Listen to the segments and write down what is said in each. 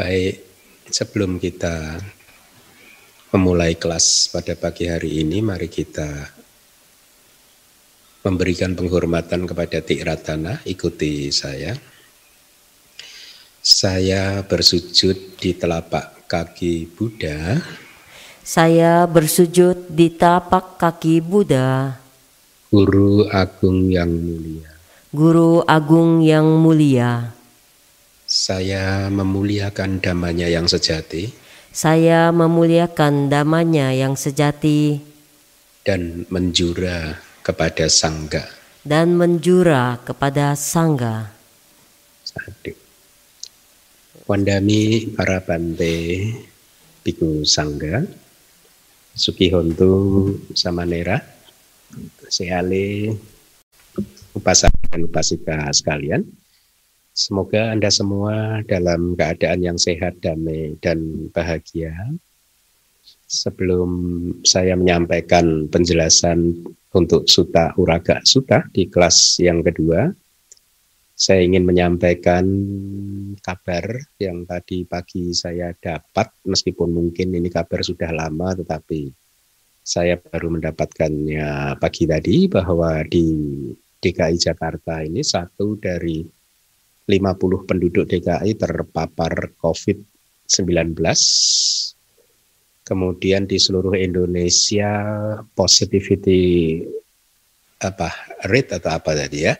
Baik, sebelum kita memulai kelas pada pagi hari ini, mari kita memberikan penghormatan kepada Tikratana. Ikuti saya. Saya bersujud di telapak kaki Buddha. Saya bersujud di telapak kaki Buddha. Guru Agung yang mulia. Guru Agung yang mulia. Saya memuliakan damanya yang sejati. Saya memuliakan damanya yang sejati. Dan menjura kepada sangga. Dan menjura kepada sangga. Satu. Wandami para bante biku sangga. Sukihontu Samanera. Seale upasak dan upasika sekalian Semoga Anda semua dalam keadaan yang sehat, damai, dan bahagia. Sebelum saya menyampaikan penjelasan untuk Suta Uraga Suta di kelas yang kedua, saya ingin menyampaikan kabar yang tadi pagi saya dapat, meskipun mungkin ini kabar sudah lama, tetapi saya baru mendapatkannya pagi tadi bahwa di DKI Jakarta ini satu dari 50 penduduk DKI terpapar COVID-19. Kemudian di seluruh Indonesia positivity apa rate atau apa tadi ya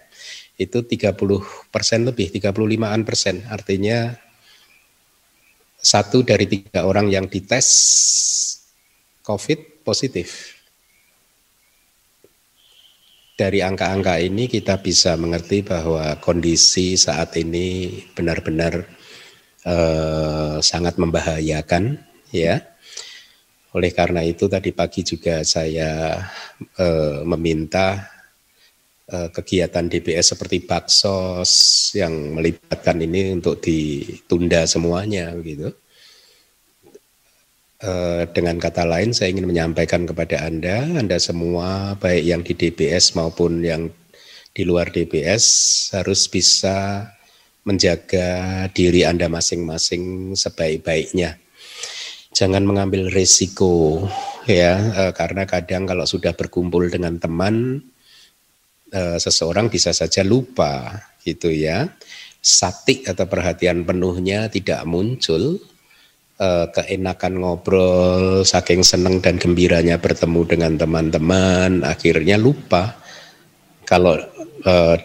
itu 30 persen lebih 35an persen artinya satu dari tiga orang yang dites COVID positif dari angka-angka ini kita bisa mengerti bahwa kondisi saat ini benar-benar eh, sangat membahayakan ya. Oleh karena itu tadi pagi juga saya eh, meminta eh, kegiatan DBS seperti baksos yang melibatkan ini untuk ditunda semuanya gitu. Eh, dengan kata lain, saya ingin menyampaikan kepada Anda, Anda semua, baik yang di DBS maupun yang di luar DBS, harus bisa menjaga diri Anda masing-masing sebaik-baiknya. Jangan mengambil resiko, ya, eh, karena kadang kalau sudah berkumpul dengan teman, eh, seseorang bisa saja lupa, gitu ya. Sati atau perhatian penuhnya tidak muncul, uh, keenakan ngobrol, saking senang dan gembiranya bertemu dengan teman-teman, akhirnya lupa kalau uh,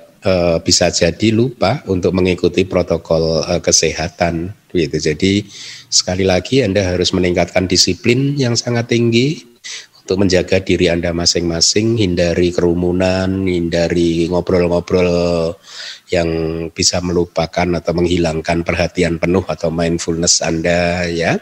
bisa jadi lupa untuk mengikuti protokol uh, kesehatan gitu. Jadi sekali lagi Anda harus meningkatkan disiplin yang sangat tinggi untuk menjaga diri Anda masing-masing, hindari kerumunan, hindari ngobrol-ngobrol yang bisa melupakan atau menghilangkan perhatian penuh atau mindfulness Anda ya.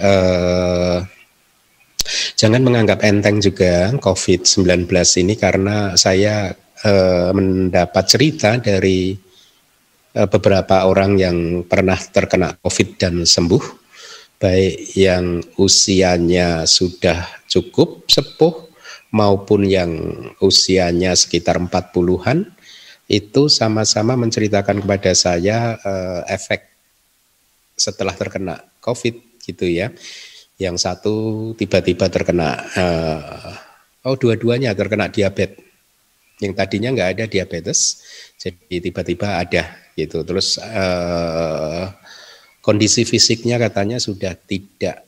uh, jangan menganggap enteng juga COVID-19 ini karena saya uh, mendapat cerita dari uh, beberapa orang yang pernah terkena COVID dan sembuh baik yang usianya sudah cukup sepuh maupun yang usianya sekitar 40-an itu sama-sama menceritakan kepada saya uh, efek setelah terkena COVID gitu ya. Yang satu tiba-tiba terkena uh, oh dua-duanya terkena diabetes. Yang tadinya nggak ada diabetes, jadi tiba-tiba ada gitu. Terus uh, kondisi fisiknya katanya sudah tidak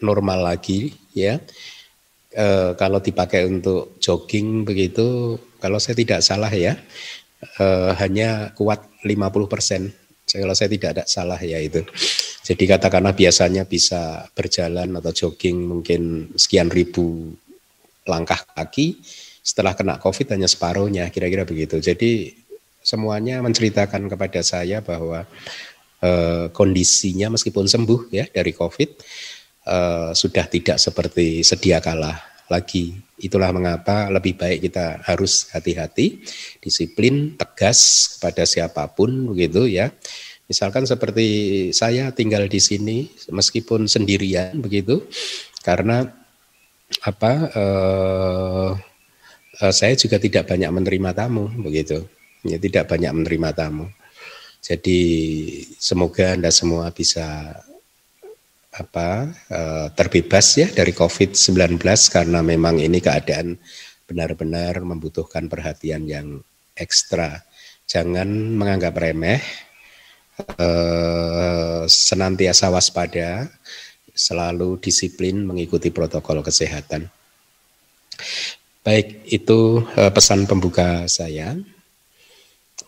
normal lagi ya. E, kalau dipakai untuk jogging begitu, kalau saya tidak salah ya, e, hanya kuat 50 persen. Kalau saya tidak ada salah ya itu. Jadi katakanlah biasanya bisa berjalan atau jogging mungkin sekian ribu langkah kaki, setelah kena COVID hanya separuhnya, kira-kira begitu. Jadi semuanya menceritakan kepada saya bahwa Eh, kondisinya meskipun sembuh ya dari COVID uh, sudah tidak seperti sedia kala lagi. Itulah mengapa lebih baik kita harus hati-hati, disiplin, tegas kepada siapa pun begitu ya. Misalkan seperti saya tinggal di sini meskipun sendirian begitu, karena apa? Uh, uh, saya juga tidak banyak menerima tamu begitu, ya tidak banyak menerima tamu. Jadi semoga Anda semua bisa apa uh, terbebas ya dari COVID-19 karena memang ini keadaan benar-benar membutuhkan perhatian yang ekstra. Jangan menganggap remeh, uh, senantiasa waspada, selalu disiplin mengikuti protokol kesehatan. Baik, itu uh, pesan pembuka saya.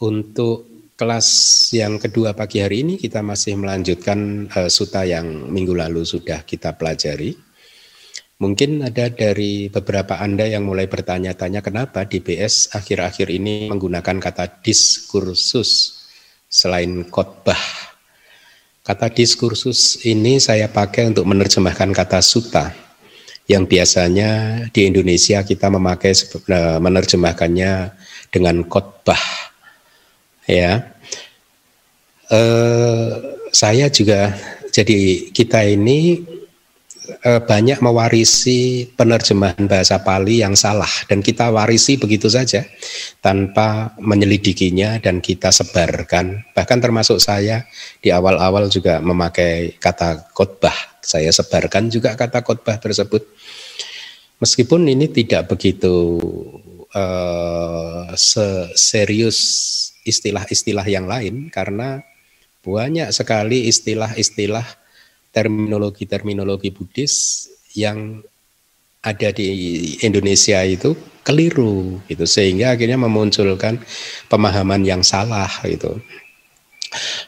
Untuk kelas yang kedua pagi hari ini kita masih melanjutkan uh, suta yang minggu lalu sudah kita pelajari. Mungkin ada dari beberapa Anda yang mulai bertanya-tanya kenapa DBS akhir-akhir ini menggunakan kata diskursus selain khotbah. Kata diskursus ini saya pakai untuk menerjemahkan kata suta yang biasanya di Indonesia kita memakai eh, menerjemahkannya dengan khotbah ya. Eh, saya juga jadi kita ini eh, banyak mewarisi penerjemahan bahasa Pali yang salah dan kita warisi begitu saja tanpa menyelidikinya dan kita sebarkan. Bahkan termasuk saya di awal-awal juga memakai kata khotbah. Saya sebarkan juga kata khotbah tersebut. Meskipun ini tidak begitu uh, serius istilah-istilah yang lain karena banyak sekali istilah-istilah terminologi-terminologi Buddhis yang ada di Indonesia itu keliru gitu sehingga akhirnya memunculkan pemahaman yang salah gitu.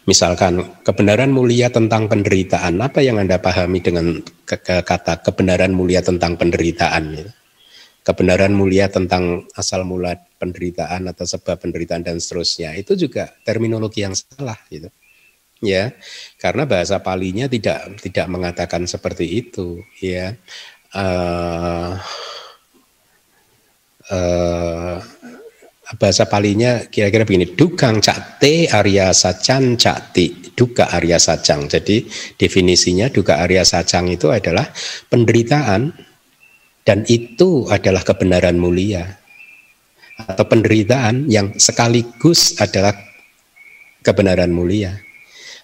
Misalkan kebenaran mulia tentang penderitaan, apa yang Anda pahami dengan kata kebenaran mulia tentang penderitaan? Gitu? Kebenaran mulia tentang asal mula penderitaan atau sebab penderitaan dan seterusnya. Itu juga terminologi yang salah gitu. Ya karena bahasa palinya tidak tidak mengatakan seperti itu ya. Uh, uh, bahasa palinya kira-kira begini dukang cakte arya sacang cakti duka arya sacang jadi definisinya duka arya sacang itu adalah penderitaan dan itu adalah kebenaran mulia atau penderitaan yang sekaligus adalah kebenaran mulia.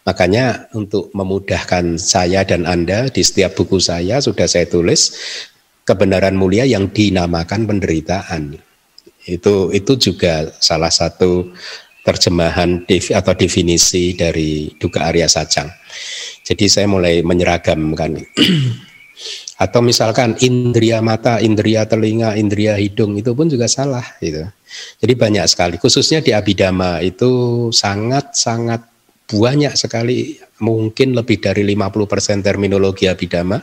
Makanya untuk memudahkan saya dan Anda di setiap buku saya sudah saya tulis kebenaran mulia yang dinamakan penderitaan. Itu itu juga salah satu terjemahan atau definisi dari duka Arya Sajang. Jadi saya mulai menyeragamkan Atau misalkan indria mata, indria telinga, indria hidung itu pun juga salah gitu. Jadi banyak sekali khususnya di abidama itu sangat-sangat banyak sekali mungkin lebih dari 50% terminologi abidama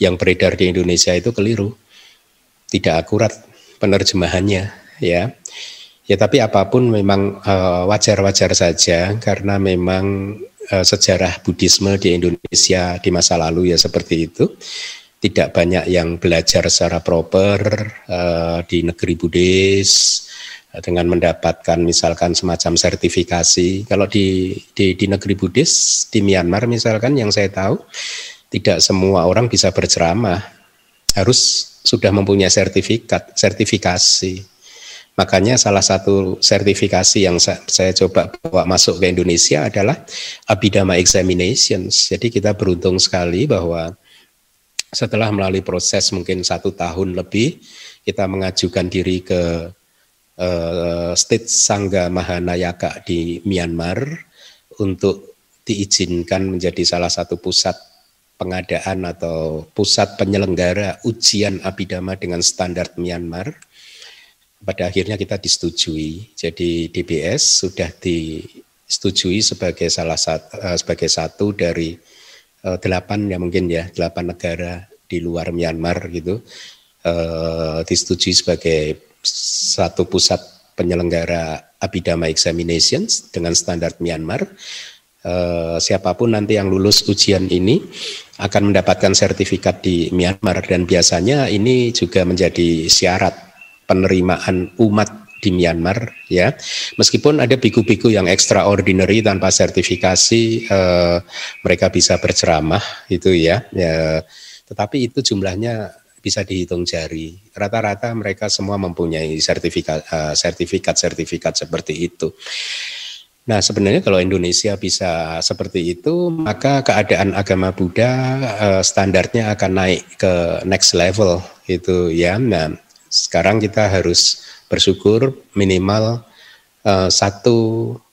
yang beredar di Indonesia itu keliru. Tidak akurat penerjemahannya ya. Ya tapi apa pun memang eh, wajar-wajar saja karena memang uh, sejarah Buddhisme di Indonesia di masa lalu ya seperti itu tidak banyak yang belajar secara proper uh, di negeri Buddhis uh, dengan mendapatkan misalkan semacam sertifikasi. Kalau di, di di negeri Buddhis di Myanmar misalkan yang saya tahu tidak semua orang bisa berceramah harus sudah mempunyai sertifikat sertifikasi. Makanya salah satu sertifikasi yang saya, coba bawa masuk ke Indonesia adalah Abhidhamma Examinations. Jadi kita beruntung sekali bahwa setelah melalui proses mungkin satu tahun lebih, kita mengajukan diri ke uh, State Sangga Mahanayaka di Myanmar untuk diizinkan menjadi salah satu pusat pengadaan atau pusat penyelenggara ujian abidama dengan standar Myanmar. Pada akhirnya kita disetujui. Jadi DBS sudah disetujui sebagai salah satu uh, sebagai satu dari uh, delapan ya mungkin ya delapan negara di luar Myanmar gitu uh, disetujui sebagai satu pusat penyelenggara Abhidhamma Examinations dengan standar Myanmar. Siapa pun nanti yang lulus ujian ini akan mendapatkan sertifikat di Myanmar dan biasanya ini juga menjadi syarat penerimaan umat di Myanmar ya. Meskipun ada biku-biku yang extraordinary tanpa sertifikasi eh, mereka bisa berceramah itu ya. ya. Tetapi itu jumlahnya bisa dihitung jari. Rata-rata mereka semua mempunyai sertifikat eh, sertifikat sertifikat seperti itu. Nah, sebenarnya kalau Indonesia bisa seperti itu, maka keadaan agama Buddha uh, standarnya akan naik ke next level itu ya. Nah, sekarang kita harus bersyukur minimal uh, satu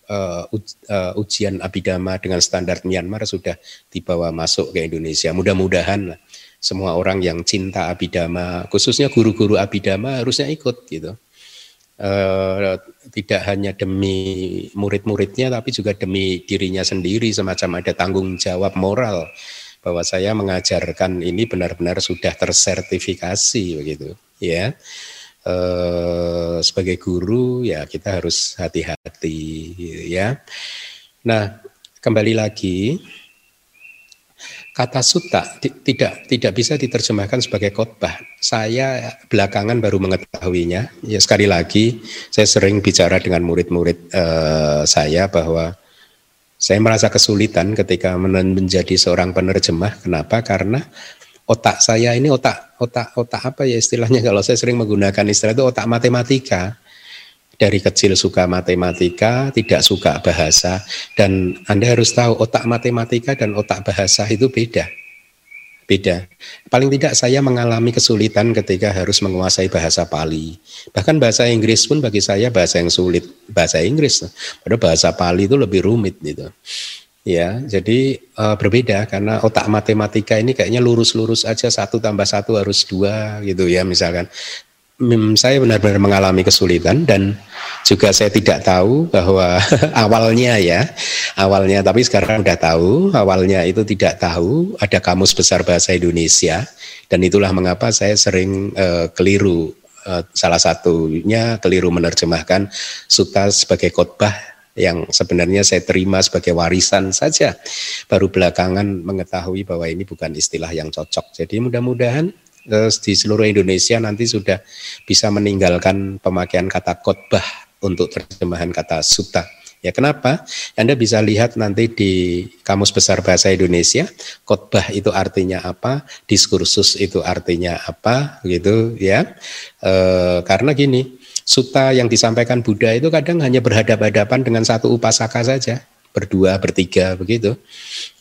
uh, uh, ujian abidama dengan standar Myanmar sudah dibawa masuk ke Indonesia. Mudah-mudahan semua orang yang cinta abidama, khususnya guru-guru abidama harusnya ikut gitu. Eh, tidak hanya demi murid-muridnya tapi juga demi dirinya sendiri. Semacam ada tanggung jawab moral bahwa saya mengajarkan ini benar-benar sudah tersertifikasi begitu ya eh, sebagai guru ya kita harus hati-hati ya nah kembali lagi Kata suta tidak tidak bisa diterjemahkan sebagai khotbah. Saya belakangan baru mengetahuinya. Ya sekali lagi saya sering bicara dengan murid-murid uh, saya bahwa saya merasa kesulitan ketika menjadi seorang penerjemah. Kenapa? Karena otak saya ini otak otak otak apa ya istilahnya kalau saya sering menggunakan istilah itu otak matematika dari kecil suka matematika, tidak suka bahasa, dan Anda harus tahu otak matematika dan otak bahasa itu beda. Beda. Paling tidak saya mengalami kesulitan ketika harus menguasai bahasa Pali. Bahkan bahasa Inggris pun bagi saya bahasa yang sulit, bahasa Inggris. Padahal bahasa Pali itu lebih rumit gitu. Ya, jadi uh, berbeda karena otak matematika ini kayaknya lurus-lurus aja satu tambah satu harus dua gitu ya misalkan. Saya benar-benar mengalami kesulitan dan juga saya tidak tahu bahwa awalnya ya awalnya tapi sekarang sudah tahu awalnya itu tidak tahu ada kamus besar bahasa Indonesia dan itulah mengapa saya sering uh, keliru uh, salah satunya keliru menerjemahkan suta sebagai khotbah yang sebenarnya saya terima sebagai warisan saja baru belakangan mengetahui bahwa ini bukan istilah yang cocok jadi mudah-mudahan di seluruh Indonesia nanti sudah bisa meninggalkan pemakaian kata khotbah untuk terjemahan kata suta. Ya kenapa? Anda bisa lihat nanti di Kamus Besar Bahasa Indonesia, khotbah itu artinya apa, diskursus itu artinya apa, gitu ya. E, karena gini, suta yang disampaikan Buddha itu kadang hanya berhadapan-hadapan dengan satu upasaka saja, berdua, bertiga, begitu.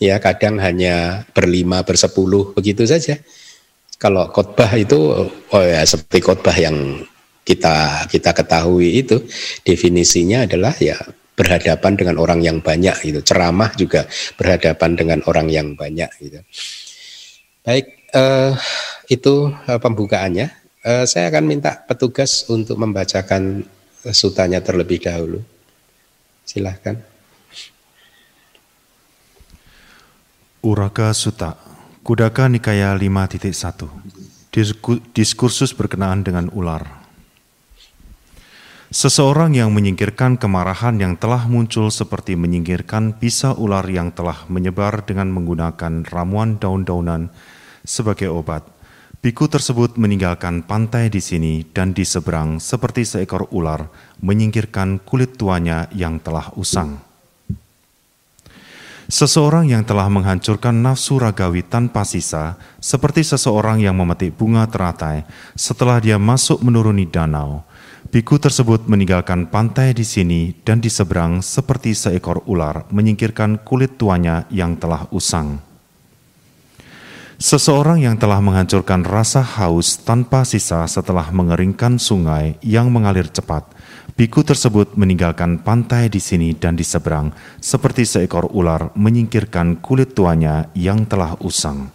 Ya kadang hanya berlima, bersepuluh, begitu saja. Kalau khotbah itu oh ya seperti khotbah yang kita kita ketahui itu definisinya adalah ya berhadapan dengan orang yang banyak itu ceramah juga berhadapan dengan orang yang banyak gitu. Baik eh, itu eh, pembukaannya. Eh, saya akan minta petugas untuk membacakan sutanya terlebih dahulu. Silahkan. Uraka Suta Kudaka Nikaya 5.1 Diskursus berkenaan dengan ular Seseorang yang menyingkirkan kemarahan yang telah muncul seperti menyingkirkan bisa ular yang telah menyebar dengan menggunakan ramuan daun-daunan sebagai obat. Biku tersebut meninggalkan pantai di sini dan di seberang seperti seekor ular menyingkirkan kulit tuanya yang telah usang. Seseorang yang telah menghancurkan nafsu ragawi tanpa sisa, seperti seseorang yang memetik bunga teratai setelah dia masuk menuruni danau. Biku tersebut meninggalkan pantai di sini dan di seberang seperti seekor ular menyingkirkan kulit tuanya yang telah usang. Seseorang yang telah menghancurkan rasa haus tanpa sisa setelah mengeringkan sungai yang mengalir cepat, Biku tersebut meninggalkan pantai di sini dan di seberang, seperti seekor ular menyingkirkan kulit tuanya yang telah usang.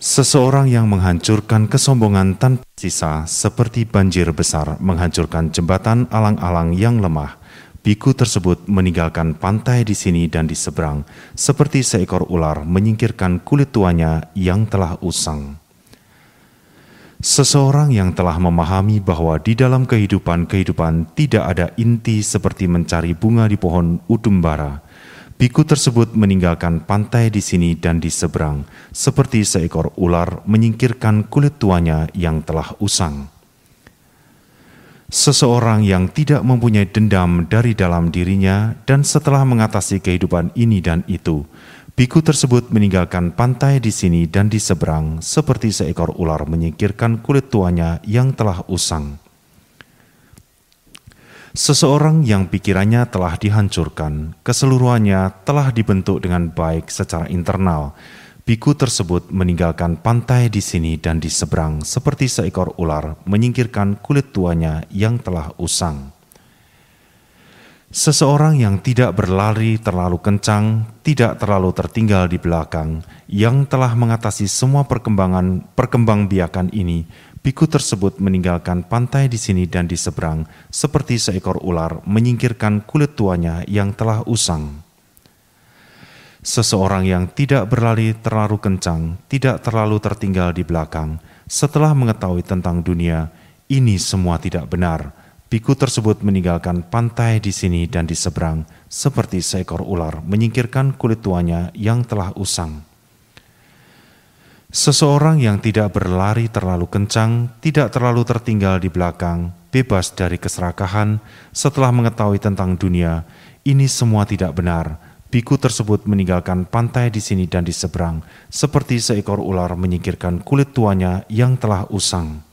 Seseorang yang menghancurkan kesombongan tanpa sisa, seperti banjir besar menghancurkan jembatan alang-alang yang lemah. Biku tersebut meninggalkan pantai di sini dan di seberang, seperti seekor ular menyingkirkan kulit tuanya yang telah usang. Seseorang yang telah memahami bahwa di dalam kehidupan-kehidupan tidak ada inti seperti mencari bunga di pohon udumbara. Biku tersebut meninggalkan pantai di sini dan di seberang, seperti seekor ular menyingkirkan kulit tuanya yang telah usang. Seseorang yang tidak mempunyai dendam dari dalam dirinya dan setelah mengatasi kehidupan ini dan itu, Biku tersebut meninggalkan pantai di sini dan di seberang, seperti seekor ular menyingkirkan kulit tuanya yang telah usang. Seseorang yang pikirannya telah dihancurkan, keseluruhannya telah dibentuk dengan baik secara internal. Biku tersebut meninggalkan pantai di sini dan di seberang, seperti seekor ular menyingkirkan kulit tuanya yang telah usang. Seseorang yang tidak berlari terlalu kencang, tidak terlalu tertinggal di belakang, yang telah mengatasi semua perkembangan perkembangbiakan ini, biku tersebut meninggalkan pantai di sini dan di seberang, seperti seekor ular menyingkirkan kulit tuanya yang telah usang. Seseorang yang tidak berlari terlalu kencang, tidak terlalu tertinggal di belakang, setelah mengetahui tentang dunia, ini semua tidak benar Biku tersebut meninggalkan pantai di sini dan di seberang, seperti seekor ular menyingkirkan kulit tuanya yang telah usang. Seseorang yang tidak berlari terlalu kencang, tidak terlalu tertinggal di belakang, bebas dari keserakahan, setelah mengetahui tentang dunia, ini semua tidak benar. Biku tersebut meninggalkan pantai di sini dan di seberang, seperti seekor ular menyingkirkan kulit tuanya yang telah usang.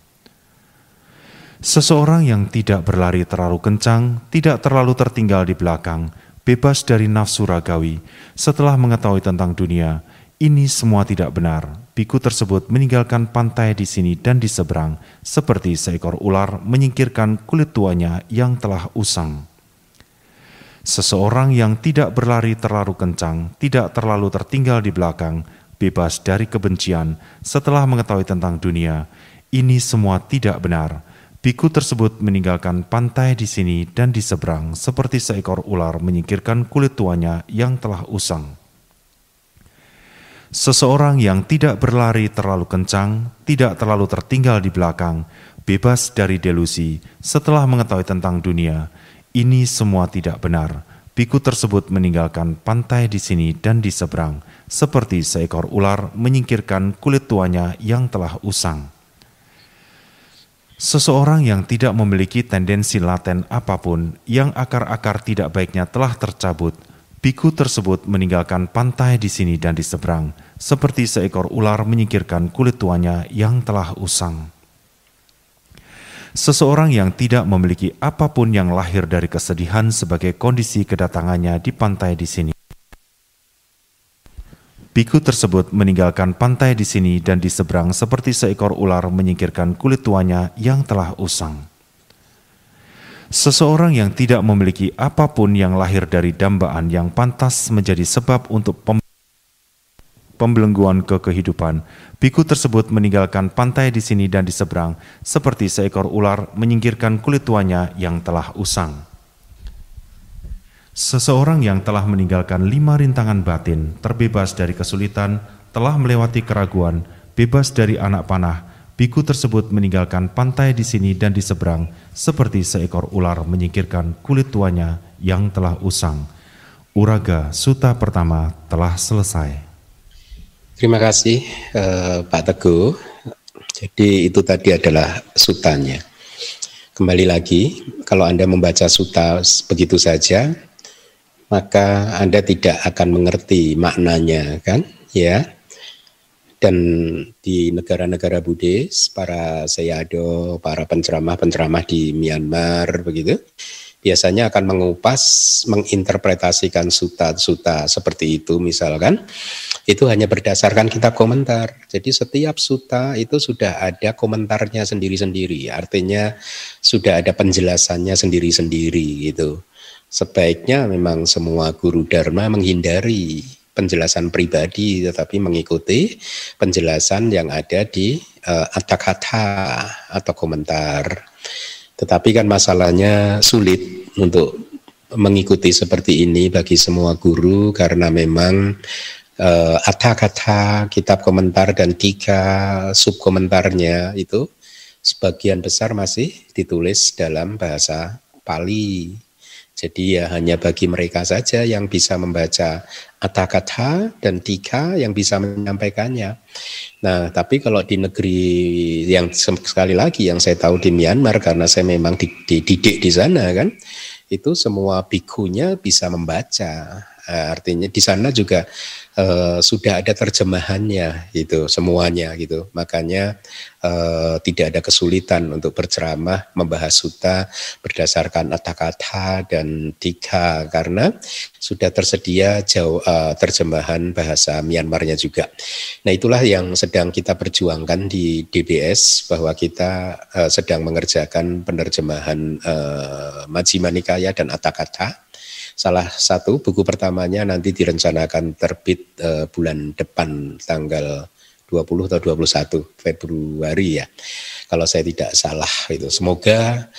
Seseorang yang tidak berlari terlalu kencang, tidak terlalu tertinggal di belakang, bebas dari nafsu ragawi, setelah mengetahui tentang dunia, ini semua tidak benar. Biku tersebut meninggalkan pantai di sini dan di seberang, seperti seekor ular menyingkirkan kulit tuanya yang telah usang. Seseorang yang tidak berlari terlalu kencang, tidak terlalu tertinggal di belakang, bebas dari kebencian, setelah mengetahui tentang dunia, ini semua tidak benar. Biku tersebut meninggalkan pantai di sini dan di seberang, seperti seekor ular menyingkirkan kulit tuanya yang telah usang. Seseorang yang tidak berlari terlalu kencang, tidak terlalu tertinggal di belakang, bebas dari delusi, setelah mengetahui tentang dunia, ini semua tidak benar. Biku tersebut meninggalkan pantai di sini dan di seberang, seperti seekor ular menyingkirkan kulit tuanya yang telah usang. Seseorang yang tidak memiliki tendensi laten apa pun yang akar-akar tidak baiknya telah tercabut, biku tersebut meninggalkan pantai di sini dan di seberang, seperti seekor ular menyingkirkan kulit tuanya yang telah usang. Seseorang yang tidak memiliki apa pun yang lahir dari kesedihan sebagai kondisi kedatangannya di pantai di sini, Biku tersebut meninggalkan pantai di sini dan di seberang seperti seekor ular menyingkirkan kulit tuanya yang telah usang. Seseorang yang tidak memiliki apa pun yang lahir dari dambaan yang pantas menjadi sebab untuk pembelengguan ke kehidupan. Biku tersebut meninggalkan pantai di sini dan di seberang, seperti seekor ular menyingkirkan kulit tuanya yang telah usang. Seseorang yang telah meninggalkan lima rintangan batin, terbebas dari kesulitan, telah melewati keraguan, bebas dari anak panah, biku tersebut meninggalkan pantai di sini dan di seberang, seperti seekor ular menyingkirkan kulit tuanya yang telah usang. Uraga Suta pertama telah selesai. Terima kasih eh, Pak Teguh. Jadi itu tadi adalah sutanya. Kembali lagi, kalau Anda membaca suta begitu saja, maka Anda tidak akan mengerti maknanya kan ya dan di negara-negara Buddhis para sayado para penceramah-penceramah di Myanmar begitu biasanya akan mengupas menginterpretasikan suta-suta seperti itu misalkan itu hanya berdasarkan kitab komentar. Jadi setiap suta itu sudah ada komentarnya sendiri-sendiri. Artinya sudah ada penjelasannya sendiri-sendiri gitu. Sebaiknya memang semua guru dharma menghindari penjelasan pribadi tetapi mengikuti penjelasan yang ada di uh, eh, atakata atau komentar. Tetapi kan masalahnya sulit untuk mengikuti seperti ini bagi semua guru karena memang uh, eh, atakata kitab komentar dan tiga subkomentarnya itu sebagian besar masih ditulis dalam bahasa Pali jadi ya hanya bagi mereka saja yang bisa membaca kata dan tika yang bisa menyampaikannya. Nah, tapi kalau di negeri yang sekali lagi yang saya tahu di Myanmar karena saya memang dididik di sana kan, itu semua bikunya bisa membaca artinya di sana juga uh, sudah ada terjemahannya gitu semuanya gitu. Makanya uh, tidak ada kesulitan untuk berceramah membahas suta berdasarkan kata-kata dan tiga karena sudah tersedia jauh uh, terjemahan bahasa Myanmarnya juga. Nah, itulah yang sedang kita perjuangkan di DBS bahwa kita uh, sedang mengerjakan penerjemahan uh, Majjhima Nikaya dan Atakata Salah satu buku pertamanya nanti direncanakan terbit uh, bulan depan tanggal 20 atau 21 Februari ya. Kalau saya tidak salah itu. Semoga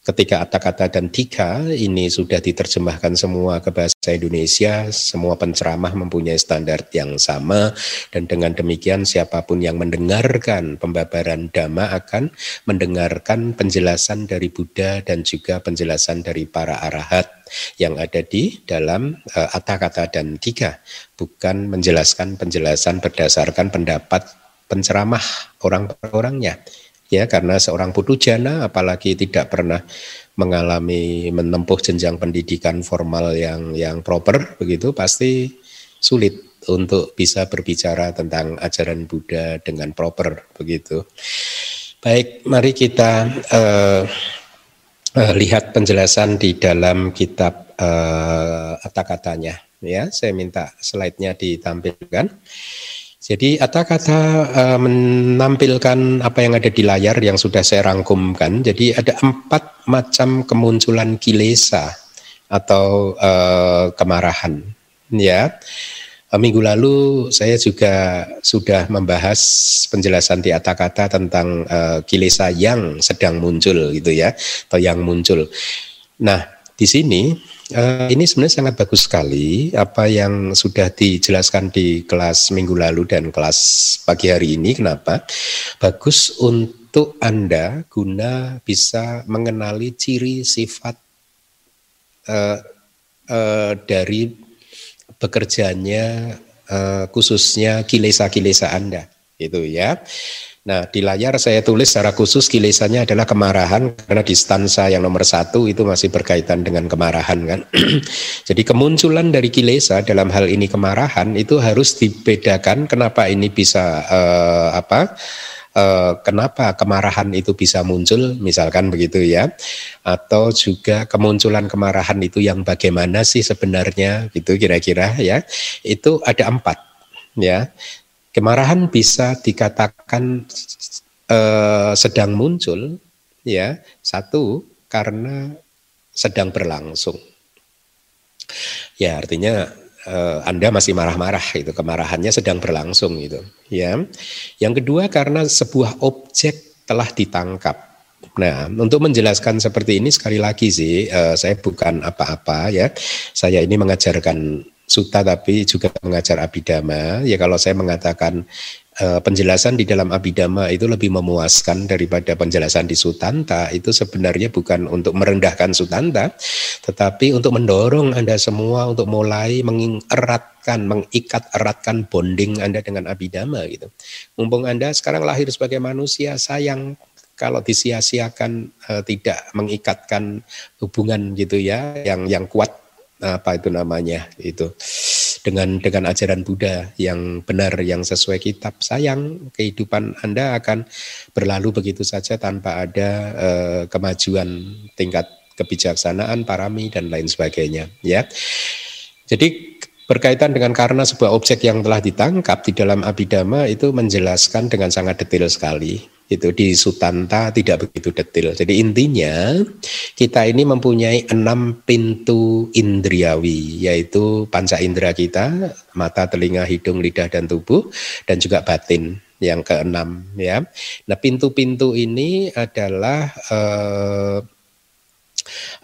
ketika kata-kata dan tiga ini sudah diterjemahkan semua ke bahasa Indonesia, semua penceramah mempunyai standar yang sama dan dengan demikian siapa pun yang mendengarkan pembabaran dhamma akan mendengarkan penjelasan dari Buddha dan juga penjelasan dari para arahat yang ada di dalam uh, eh, kata-kata dan tiga, bukan menjelaskan penjelasan berdasarkan pendapat penceramah orang-orangnya ya karena seorang putu jana apalagi tidak pernah mengalami menempuh jenjang pendidikan formal yang yang proper begitu pasti sulit untuk bisa berbicara tentang ajaran Buddha dengan proper begitu. Baik, mari kita uh, uh, lihat penjelasan di dalam kitab uh, kata-katanya ya. Saya minta slide-nya ditampilkan. Jadi kata-kata uh, menampilkan apa yang ada di layar yang sudah saya rangkumkan. Jadi ada empat macam kemunculan kilesa atau uh, kemarahan. Ya, uh, minggu lalu saya juga sudah membahas penjelasan di kata-kata tentang uh, kilesa yang sedang muncul gitu ya, atau yang muncul. Nah, di sini Uh, ini sebenarnya sangat bagus sekali apa yang sudah dijelaskan di kelas minggu lalu dan kelas pagi hari ini. Kenapa? Bagus untuk Anda guna bisa mengenali ciri sifat uh, uh, dari bekerjanya uh, khususnya kilesa-kilesa Anda. Itu ya. Nah, di layar saya tulis secara khusus kilesannya adalah kemarahan karena di stansa yang nomor satu itu masih berkaitan dengan kemarahan kan. Jadi kemunculan dari kilesa dalam hal ini kemarahan itu harus dibedakan kenapa ini bisa uh, apa? Uh, kenapa kemarahan itu bisa muncul, misalkan begitu ya, atau juga kemunculan kemarahan itu yang bagaimana sih sebenarnya, gitu kira-kira ya, itu ada empat ya. Kemarahan bisa dikatakan eh, sedang muncul, ya satu karena sedang berlangsung. Ya artinya eh, Anda masih marah-marah itu kemarahannya sedang berlangsung itu. Ya, yang kedua karena sebuah objek telah ditangkap. Nah, untuk menjelaskan seperti ini sekali lagi sih, eh, saya bukan apa-apa ya. Saya ini mengajarkan suta tapi juga mengajar abidama. Ya kalau saya mengatakan uh, penjelasan di dalam abidama itu lebih memuaskan daripada penjelasan di sutanta, itu sebenarnya bukan untuk merendahkan sutanta, tetapi untuk mendorong Anda semua untuk mulai mengeratkan, mengikat eratkan bonding Anda dengan abidama gitu. Mumpung Anda sekarang lahir sebagai manusia, sayang kalau disia-siakan uh, tidak mengikatkan hubungan gitu ya yang yang kuat apa itu namanya itu dengan dengan ajaran Buddha yang benar yang sesuai kitab. Sayang kehidupan Anda akan berlalu begitu saja tanpa ada uh, kemajuan tingkat kebijaksanaan parami dan lain sebagainya ya. Jadi berkaitan dengan karena sebuah objek yang telah ditangkap di dalam abidama itu menjelaskan dengan sangat detail sekali itu di Sutanta tidak begitu detail. Jadi intinya kita ini mempunyai enam pintu indriawi, yaitu panca indera kita, mata, telinga, hidung, lidah, dan tubuh, dan juga batin yang keenam. Ya, nah pintu-pintu ini adalah eh,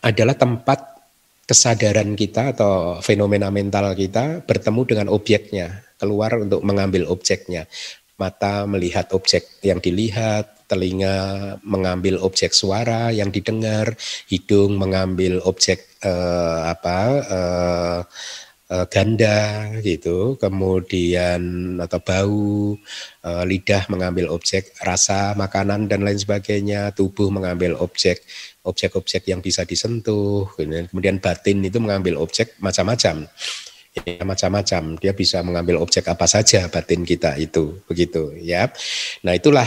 adalah tempat kesadaran kita atau fenomena mental kita bertemu dengan objeknya, keluar untuk mengambil objeknya mata melihat objek yang dilihat, telinga mengambil objek suara yang didengar, hidung mengambil objek eh, apa eh, eh, ganda gitu, kemudian atau bau, eh, lidah mengambil objek rasa makanan dan lain sebagainya, tubuh mengambil objek objek-objek yang bisa disentuh, kemudian batin itu mengambil objek macam-macam. Ya, macam-macam. Dia bisa mengambil objek apa saja batin kita itu, begitu ya. Nah itulah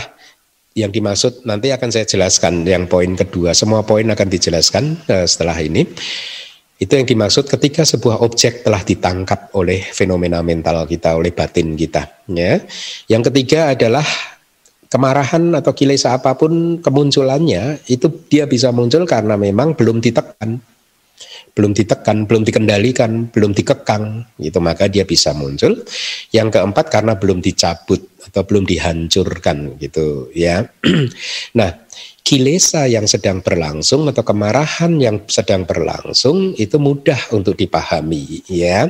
yang dimaksud nanti akan saya jelaskan yang poin kedua. Semua poin akan dijelaskan uh, setelah ini. Itu yang dimaksud ketika sebuah objek telah ditangkap oleh fenomena mental kita, oleh batin kita. Ya. Yang ketiga adalah kemarahan atau kilesa apa pun kemunculannya itu dia bisa muncul karena memang belum ditekan belum ditekan, belum dikendalikan, belum dikekang, gitu maka dia bisa muncul. Yang keempat karena belum dicabut atau belum dihancurkan, gitu ya. nah, kilesa yang sedang berlangsung atau kemarahan yang sedang berlangsung itu mudah untuk dipahami, ya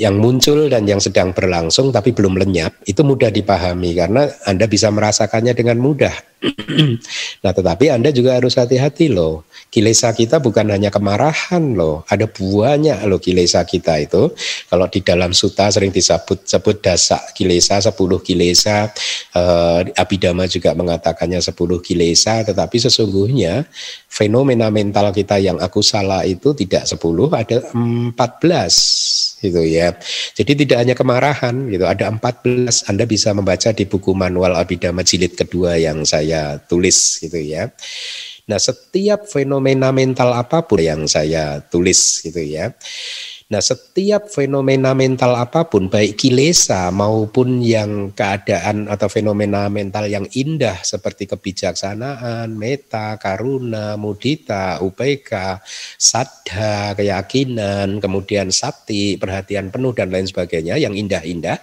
yang muncul dan yang sedang berlangsung tapi belum lenyap itu mudah dipahami karena Anda bisa merasakannya dengan mudah. nah, tetapi Anda juga harus hati-hati loh. Kilesa kita bukan hanya kemarahan loh, ada buahnya loh kilesa kita itu. Kalau di dalam suta sering disebut sebut dasa kilesa, 10 kilesa, eh, Abhidhamma juga mengatakannya 10 kilesa, tetapi sesungguhnya fenomena mental kita yang aku salah itu tidak 10, ada 14 gitu ya. Jadi tidak hanya kemarahan gitu, ada 14 Anda bisa membaca di buku manual Abhidhamma jilid kedua yang saya tulis gitu ya. Nah, setiap fenomena mental apa pun yang saya tulis gitu ya. Nah, setiap fenomena mental apa pun, baik kilesa maupun yang keadaan atau fenomena mental yang indah seperti kebijaksanaan, meta, karuna, mudita, upeka, sadha, keyakinan, kemudian sakti, perhatian penuh dan lain sebagainya, yang indah-indah,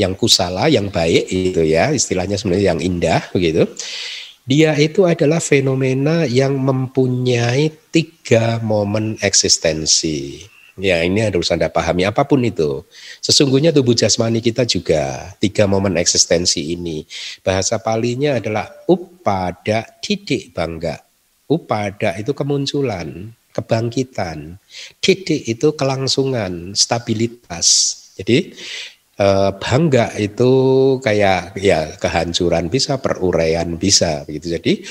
yang kusala, yang baik itu ya, istilahnya sebenarnya yang indah begitu dia itu adalah fenomena yang mempunyai tiga momen eksistensi. Ya ini harus Anda pahami apa pun itu. Sesungguhnya tubuh jasmani kita juga tiga momen eksistensi ini. Bahasa palinya adalah upada titik bangga. Upada itu kemunculan, kebangkitan. Titik itu kelangsungan, stabilitas. Jadi eh, bangga itu kayak ya kehancuran bisa, peruraian bisa begitu. Jadi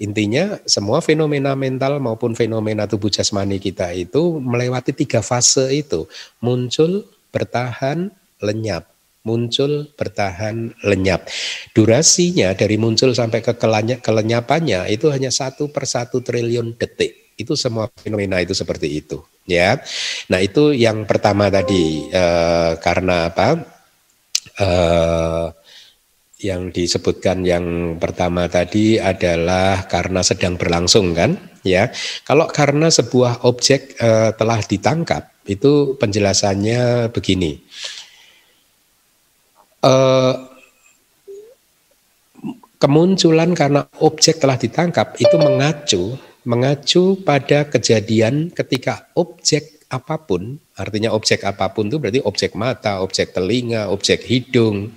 intinya semua fenomena mental maupun fenomena tubuh jasmani kita itu melewati tiga fase itu muncul, bertahan, lenyap muncul, bertahan, lenyap. Durasinya dari muncul sampai ke kelenyapannya itu hanya satu per satu triliun detik. Itu semua fenomena itu seperti itu ya. Nah itu yang pertama tadi eh, karena apa? Eh, yang disebutkan yang pertama tadi adalah karena sedang berlangsung kan, ya. Kalau karena sebuah objek eh, telah ditangkap itu penjelasannya begini. Eh, kemunculan karena objek telah ditangkap itu mengacu mengacu pada kejadian ketika objek apa pun, artinya objek apa pun itu berarti objek mata, objek telinga, objek hidung,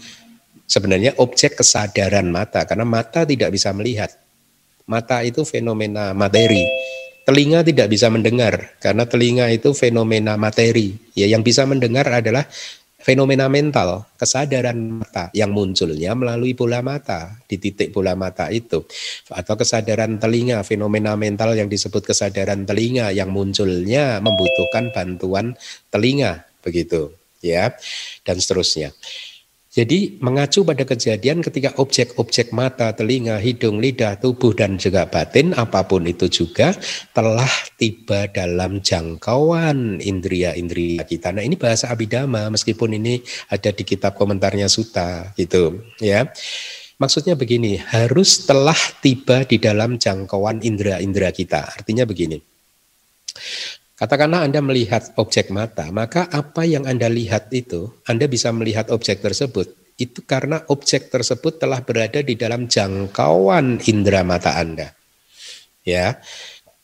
sebenarnya objek kesadaran mata, karena mata tidak bisa melihat. Mata itu fenomena materi. Telinga tidak bisa mendengar, karena telinga itu fenomena materi. Ya, yang bisa mendengar adalah fenomena mental, kesadaran mata yang munculnya melalui bola mata, di titik bola mata itu. Atau kesadaran telinga, fenomena mental yang disebut kesadaran telinga yang munculnya membutuhkan bantuan telinga, begitu ya, dan seterusnya. Jadi mengacu pada kejadian ketika objek-objek mata, telinga, hidung, lidah, tubuh dan juga batin apa pun itu juga telah tiba dalam jangkauan indria-indria kita. Nah, ini bahasa abidama meskipun ini ada di kitab komentarnya Suta gitu ya. Maksudnya begini, harus telah tiba di dalam jangkauan indera-indera kita. Artinya begini. Katakanlah Anda melihat objek mata, maka apa yang Anda lihat itu, Anda bisa melihat objek tersebut. Itu karena objek tersebut telah berada di dalam jangkauan indera mata Anda. Ya.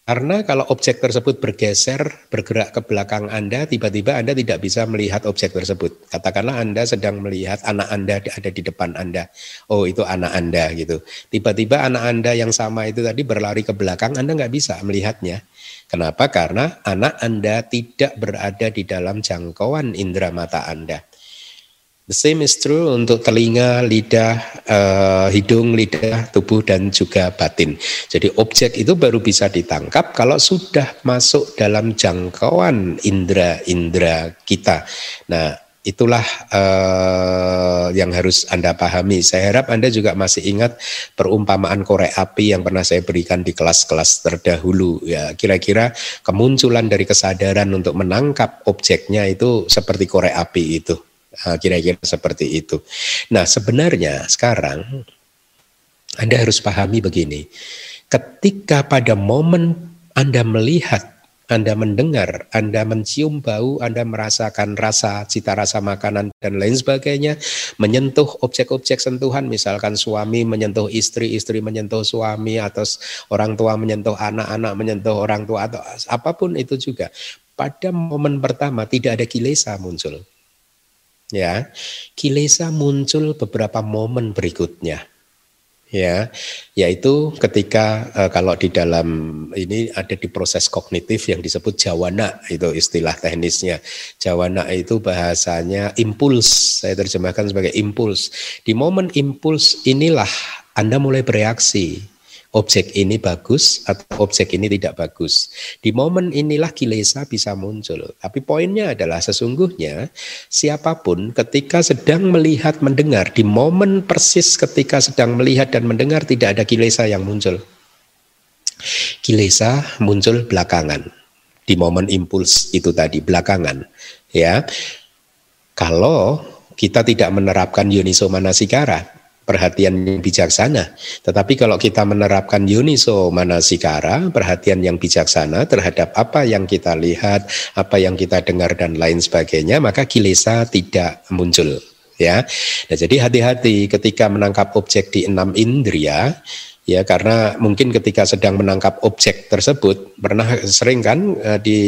Karena kalau objek tersebut bergeser, bergerak ke belakang Anda, tiba-tiba Anda tidak bisa melihat objek tersebut. Katakanlah Anda sedang melihat anak Anda ada di depan Anda. Oh, itu anak Anda gitu. Tiba-tiba anak Anda yang sama itu tadi berlari ke belakang, Anda nggak bisa melihatnya. Kenapa? Karena anak Anda tidak berada di dalam jangkauan indera mata Anda. The same is true untuk telinga, lidah, uh, hidung, lidah, tubuh dan juga batin. Jadi objek itu baru bisa ditangkap kalau sudah masuk dalam jangkauan indera-indera kita. Nah, itulah uh, yang harus Anda pahami. Saya harap Anda juga masih ingat perumpamaan korek api yang pernah saya berikan di kelas-kelas terdahulu. Ya, kira-kira kemunculan dari kesadaran untuk menangkap objeknya itu seperti korek api itu. Ah, kira-kira seperti itu. Nah, sebenarnya sekarang Anda harus pahami begini. Ketika pada momen Anda melihat, Anda mendengar, Anda mencium bau, Anda merasakan rasa, cita rasa makanan dan lain sebagainya, menyentuh objek-objek sentuhan, misalkan suami menyentuh istri, istri menyentuh suami, atau orang tua menyentuh anak-anak menyentuh orang tua atau apa pun itu juga. Pada momen pertama tidak ada kilesa muncul ya kilesa muncul beberapa momen berikutnya ya yaitu ketika e, kalau di dalam ini ada di proses kognitif yang disebut jawana itu istilah teknisnya. Jawana itu bahasanya impuls. Saya terjemahkan sebagai impuls. Di momen impuls inilah anda mulai bereaksi objek ini bagus atau objek ini tidak bagus. Di momen inilah kilesa bisa muncul. Tapi poinnya adalah sesungguhnya siapa pun ketika sedang melihat mendengar di momen persis ketika sedang melihat dan mendengar tidak ada kilesa yang muncul. Kilesa muncul belakangan di momen impuls itu tadi belakangan ya. Kalau kita tidak menerapkan yoniso manasikara, perhatian yang bijaksana. Tetapi kalau kita menerapkan yuniso manasikara, perhatian yang bijaksana terhadap apa yang kita lihat, apa yang kita dengar dan lain sebagainya, maka kilesa tidak muncul. Ya, nah, jadi hati-hati ketika menangkap objek di enam indria, ya karena mungkin ketika sedang menangkap objek tersebut pernah sering kan eh, di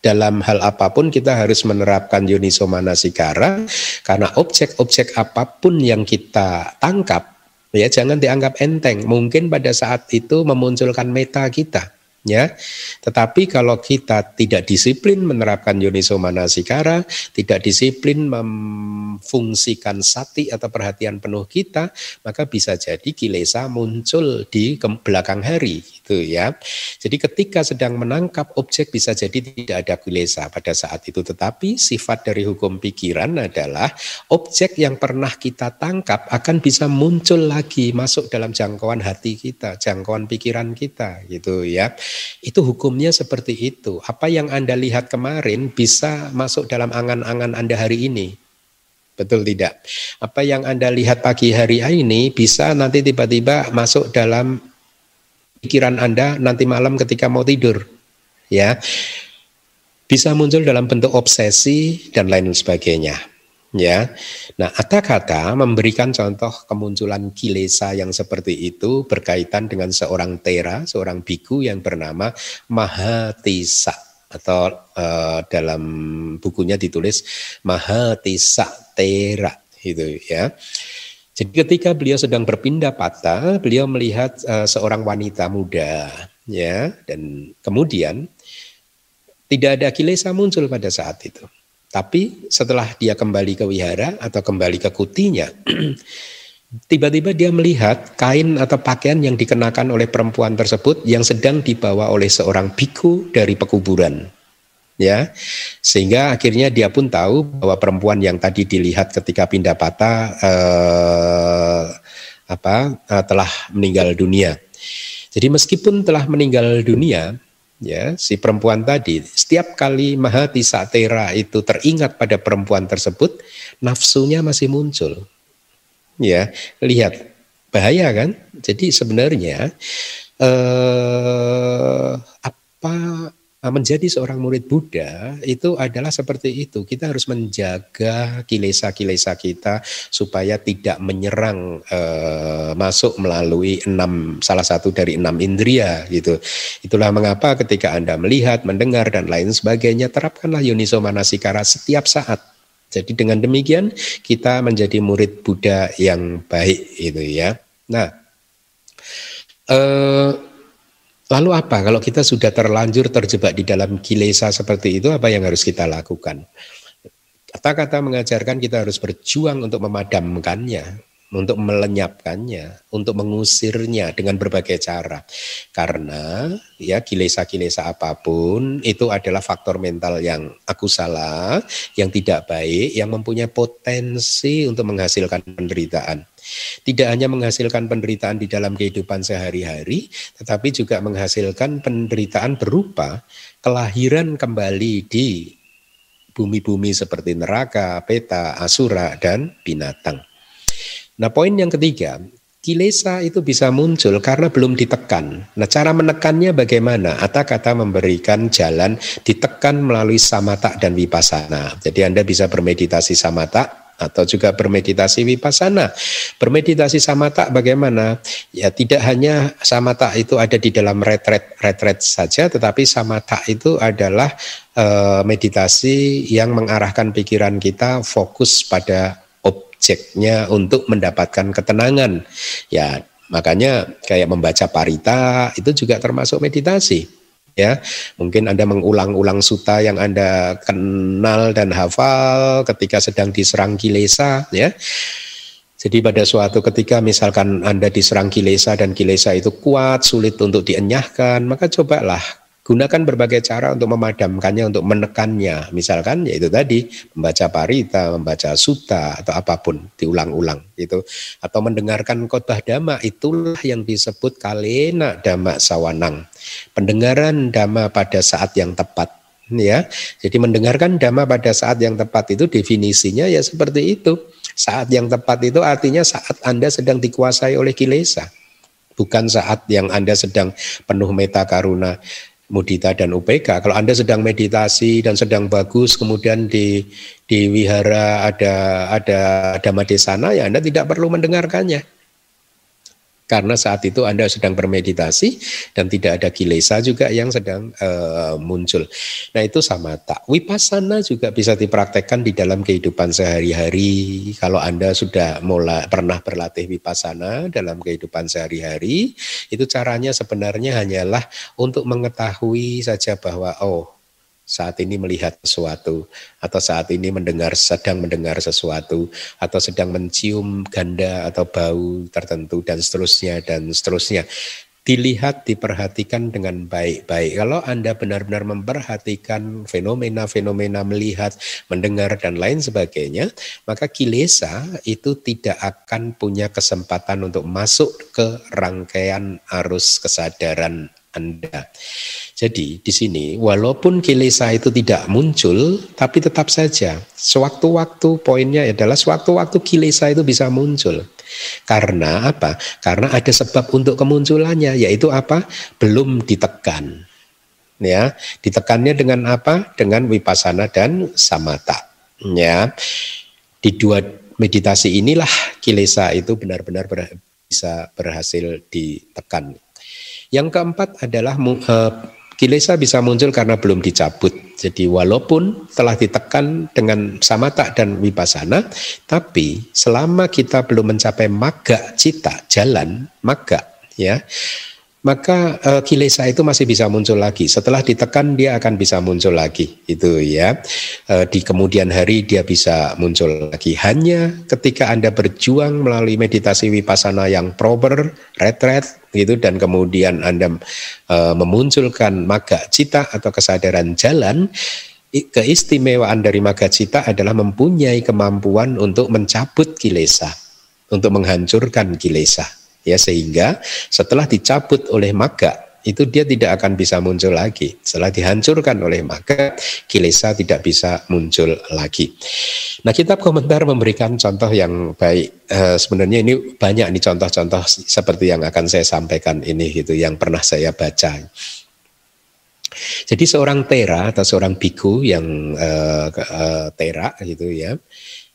dalam hal apa pun kita harus menerapkan yuniso manasikara karena objek-objek apa pun yang kita tangkap ya jangan dianggap enteng mungkin pada saat itu memunculkan meta kita ya. Tetapi kalau kita tidak disiplin menerapkan yoniso manasikara, tidak disiplin memfungsikan sati atau perhatian penuh kita, maka bisa jadi kilesa muncul di belakang hari gitu ya. Jadi ketika sedang menangkap objek bisa jadi tidak ada kilesa pada saat itu, tetapi sifat dari hukum pikiran adalah objek yang pernah kita tangkap akan bisa muncul lagi masuk dalam jangkauan hati kita, jangkauan pikiran kita gitu ya. Itu hukumnya seperti itu. Apa yang Anda lihat kemarin bisa masuk dalam angan-angan Anda hari ini. Betul tidak? Apa yang Anda lihat pagi hari ini bisa nanti tiba-tiba masuk dalam pikiran Anda nanti malam ketika mau tidur. Ya. Bisa muncul dalam bentuk obsesi dan lain sebagainya ya. Nah, kata-kata memberikan contoh kemunculan kilesa yang seperti itu berkaitan dengan seorang tera, seorang biku yang bernama Mahatisa atau uh, dalam bukunya ditulis Mahatisa Tera itu ya. Jadi ketika beliau sedang berpindah patah, beliau melihat uh, seorang wanita muda ya dan kemudian tidak ada kilesa muncul pada saat itu. Tapi setelah dia kembali ke wihara atau kembali ke kutinya, tiba-tiba dia melihat kain atau pakaian yang dikenakan oleh perempuan tersebut yang sedang dibawa oleh seorang biku dari pekuburan. Ya, sehingga akhirnya dia pun tahu bahwa perempuan yang tadi dilihat ketika pindah patah eh, apa eh, telah meninggal dunia. Jadi meskipun telah meninggal dunia, ya si perempuan tadi setiap kali mahati satera itu teringat pada perempuan tersebut nafsunya masih muncul. Ya lihat bahaya kan? Jadi sebenarnya eh, apa menjadi seorang murid Buddha itu adalah seperti itu. Kita harus menjaga kilesa-kilesa kita supaya tidak menyerang eh, masuk melalui enam salah satu dari enam indria gitu. Itulah mengapa ketika Anda melihat, mendengar dan lain sebagainya terapkanlah yoniso manasikara setiap saat. Jadi dengan demikian kita menjadi murid Buddha yang baik itu ya. Nah, eh, Lalu apa kalau kita sudah terlanjur terjebak di dalam kilesa seperti itu apa yang harus kita lakukan? Kata-kata mengajarkan kita harus berjuang untuk memadamkannya, untuk melenyapkannya, untuk mengusirnya dengan berbagai cara. Karena ya kilesa-kilesa apa pun itu adalah faktor mental yang aku salah, yang tidak baik, yang mempunyai potensi untuk menghasilkan penderitaan. Tidak hanya menghasilkan penderitaan di dalam kehidupan sehari-hari, tetapi juga menghasilkan penderitaan berupa kelahiran kembali di bumi-bumi seperti neraka, peta, asura, dan binatang. Nah poin yang ketiga, kilesa itu bisa muncul karena belum ditekan. Nah cara menekannya bagaimana? Atau kata memberikan jalan ditekan melalui samata dan wipasana. Jadi Anda bisa bermeditasi samata atau juga bermeditasi wipasana. Bermeditasi samata bagaimana? Ya tidak hanya samata itu ada di dalam retret retret saja, tetapi samata itu adalah uh, meditasi yang mengarahkan pikiran kita fokus pada objeknya untuk mendapatkan ketenangan. Ya, makanya kayak membaca parita itu juga termasuk meditasi ya. Mungkin Anda mengulang-ulang suta yang Anda kenal dan hafal ketika sedang diserang kilesa ya. Jadi pada suatu ketika misalkan Anda diserang kilesa dan kilesa itu kuat sulit untuk dienyahkan maka cobalah gunakan berbagai cara untuk memadamkannya, untuk menekannya. Misalkan yaitu tadi membaca parita, membaca suta atau apa pun diulang-ulang gitu. Atau mendengarkan khotbah dhamma itulah yang disebut kalena dhamma sawanang. Pendengaran dhamma pada saat yang tepat ya. Jadi mendengarkan dhamma pada saat yang tepat itu definisinya ya seperti itu. Saat yang tepat itu artinya saat Anda sedang dikuasai oleh kilesa bukan saat yang Anda sedang penuh meta karuna mudita dan UPK. Kalau Anda sedang meditasi dan sedang bagus, kemudian di di wihara ada ada dhamma desana, ya Anda tidak perlu mendengarkannya. Karena saat itu Anda sedang bermeditasi dan tidak ada kilesa juga yang sedang uh, muncul. Nah itu sama tak. Wipasana juga bisa dipraktekkan di dalam kehidupan sehari-hari. Kalau Anda sudah mulai pernah berlatih wipasana dalam kehidupan sehari-hari, itu caranya sebenarnya hanyalah untuk mengetahui saja bahwa oh saat ini melihat sesuatu atau saat ini mendengar sedang mendengar sesuatu atau sedang mencium ganda atau bau tertentu dan seterusnya dan seterusnya dilihat diperhatikan dengan baik-baik. Kalau Anda benar-benar memperhatikan fenomena-fenomena melihat, mendengar dan lain sebagainya, maka kilesa itu tidak akan punya kesempatan untuk masuk ke rangkaian arus kesadaran anda. Jadi di sini walaupun kilesa itu tidak muncul, tapi tetap saja sewaktu-waktu poinnya adalah sewaktu-waktu kilesa itu bisa muncul. Karena apa? Karena ada sebab untuk kemunculannya, yaitu apa? Belum ditekan. Ya, ditekannya dengan apa? Dengan wipasana dan samata. Ya, di dua meditasi inilah kilesa itu benar-benar bisa berhasil ditekan. Yang keempat adalah uh, kilesa bisa muncul karena belum dicabut. Jadi walaupun telah ditekan dengan samata dan wipasana, tapi selama kita belum mencapai maga cita, jalan maga, ya, maka uh, kilesa itu masih bisa muncul lagi. Setelah ditekan dia akan bisa muncul lagi. Itu ya. Uh, di kemudian hari dia bisa muncul lagi. Hanya ketika Anda berjuang melalui meditasi wipasana yang proper, retret gitu dan kemudian Anda uh, memunculkan maga cita atau kesadaran jalan keistimewaan dari maga cita adalah mempunyai kemampuan untuk mencabut kilesa, untuk menghancurkan kilesa. Ya sehingga setelah dicabut oleh maga itu dia tidak akan bisa muncul lagi. Setelah dihancurkan oleh maga, kilesa tidak bisa muncul lagi. Nah, kitab komentar memberikan contoh yang baik. E, sebenarnya ini banyak nih contoh-contoh seperti yang akan saya sampaikan ini gitu, yang pernah saya baca. Jadi seorang tera atau seorang biku yang e, e, tera gitu ya,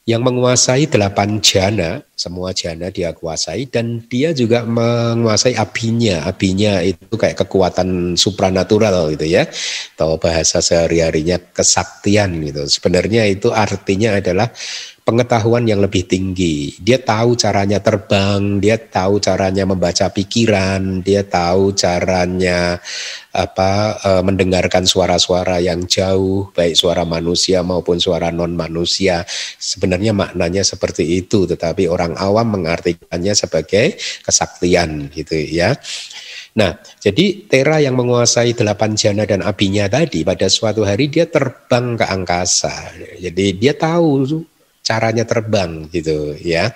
yang menguasai delapan jana semua jana dia kuasai dan dia juga menguasai abinya. Abinya itu kayak kekuatan supranatural gitu ya. Atau bahasa sehari-harinya kesaktian gitu. Sebenarnya itu artinya adalah pengetahuan yang lebih tinggi. Dia tahu caranya terbang, dia tahu caranya membaca pikiran, dia tahu caranya apa e, mendengarkan suara-suara yang jauh, baik suara manusia maupun suara non manusia. Sebenarnya maknanya seperti itu, tetapi orang awam mengartikannya sebagai kesaktian gitu ya. Nah, jadi Tera yang menguasai delapan jana dan abinya tadi pada suatu hari dia terbang ke angkasa. Jadi dia tahu caranya terbang gitu ya.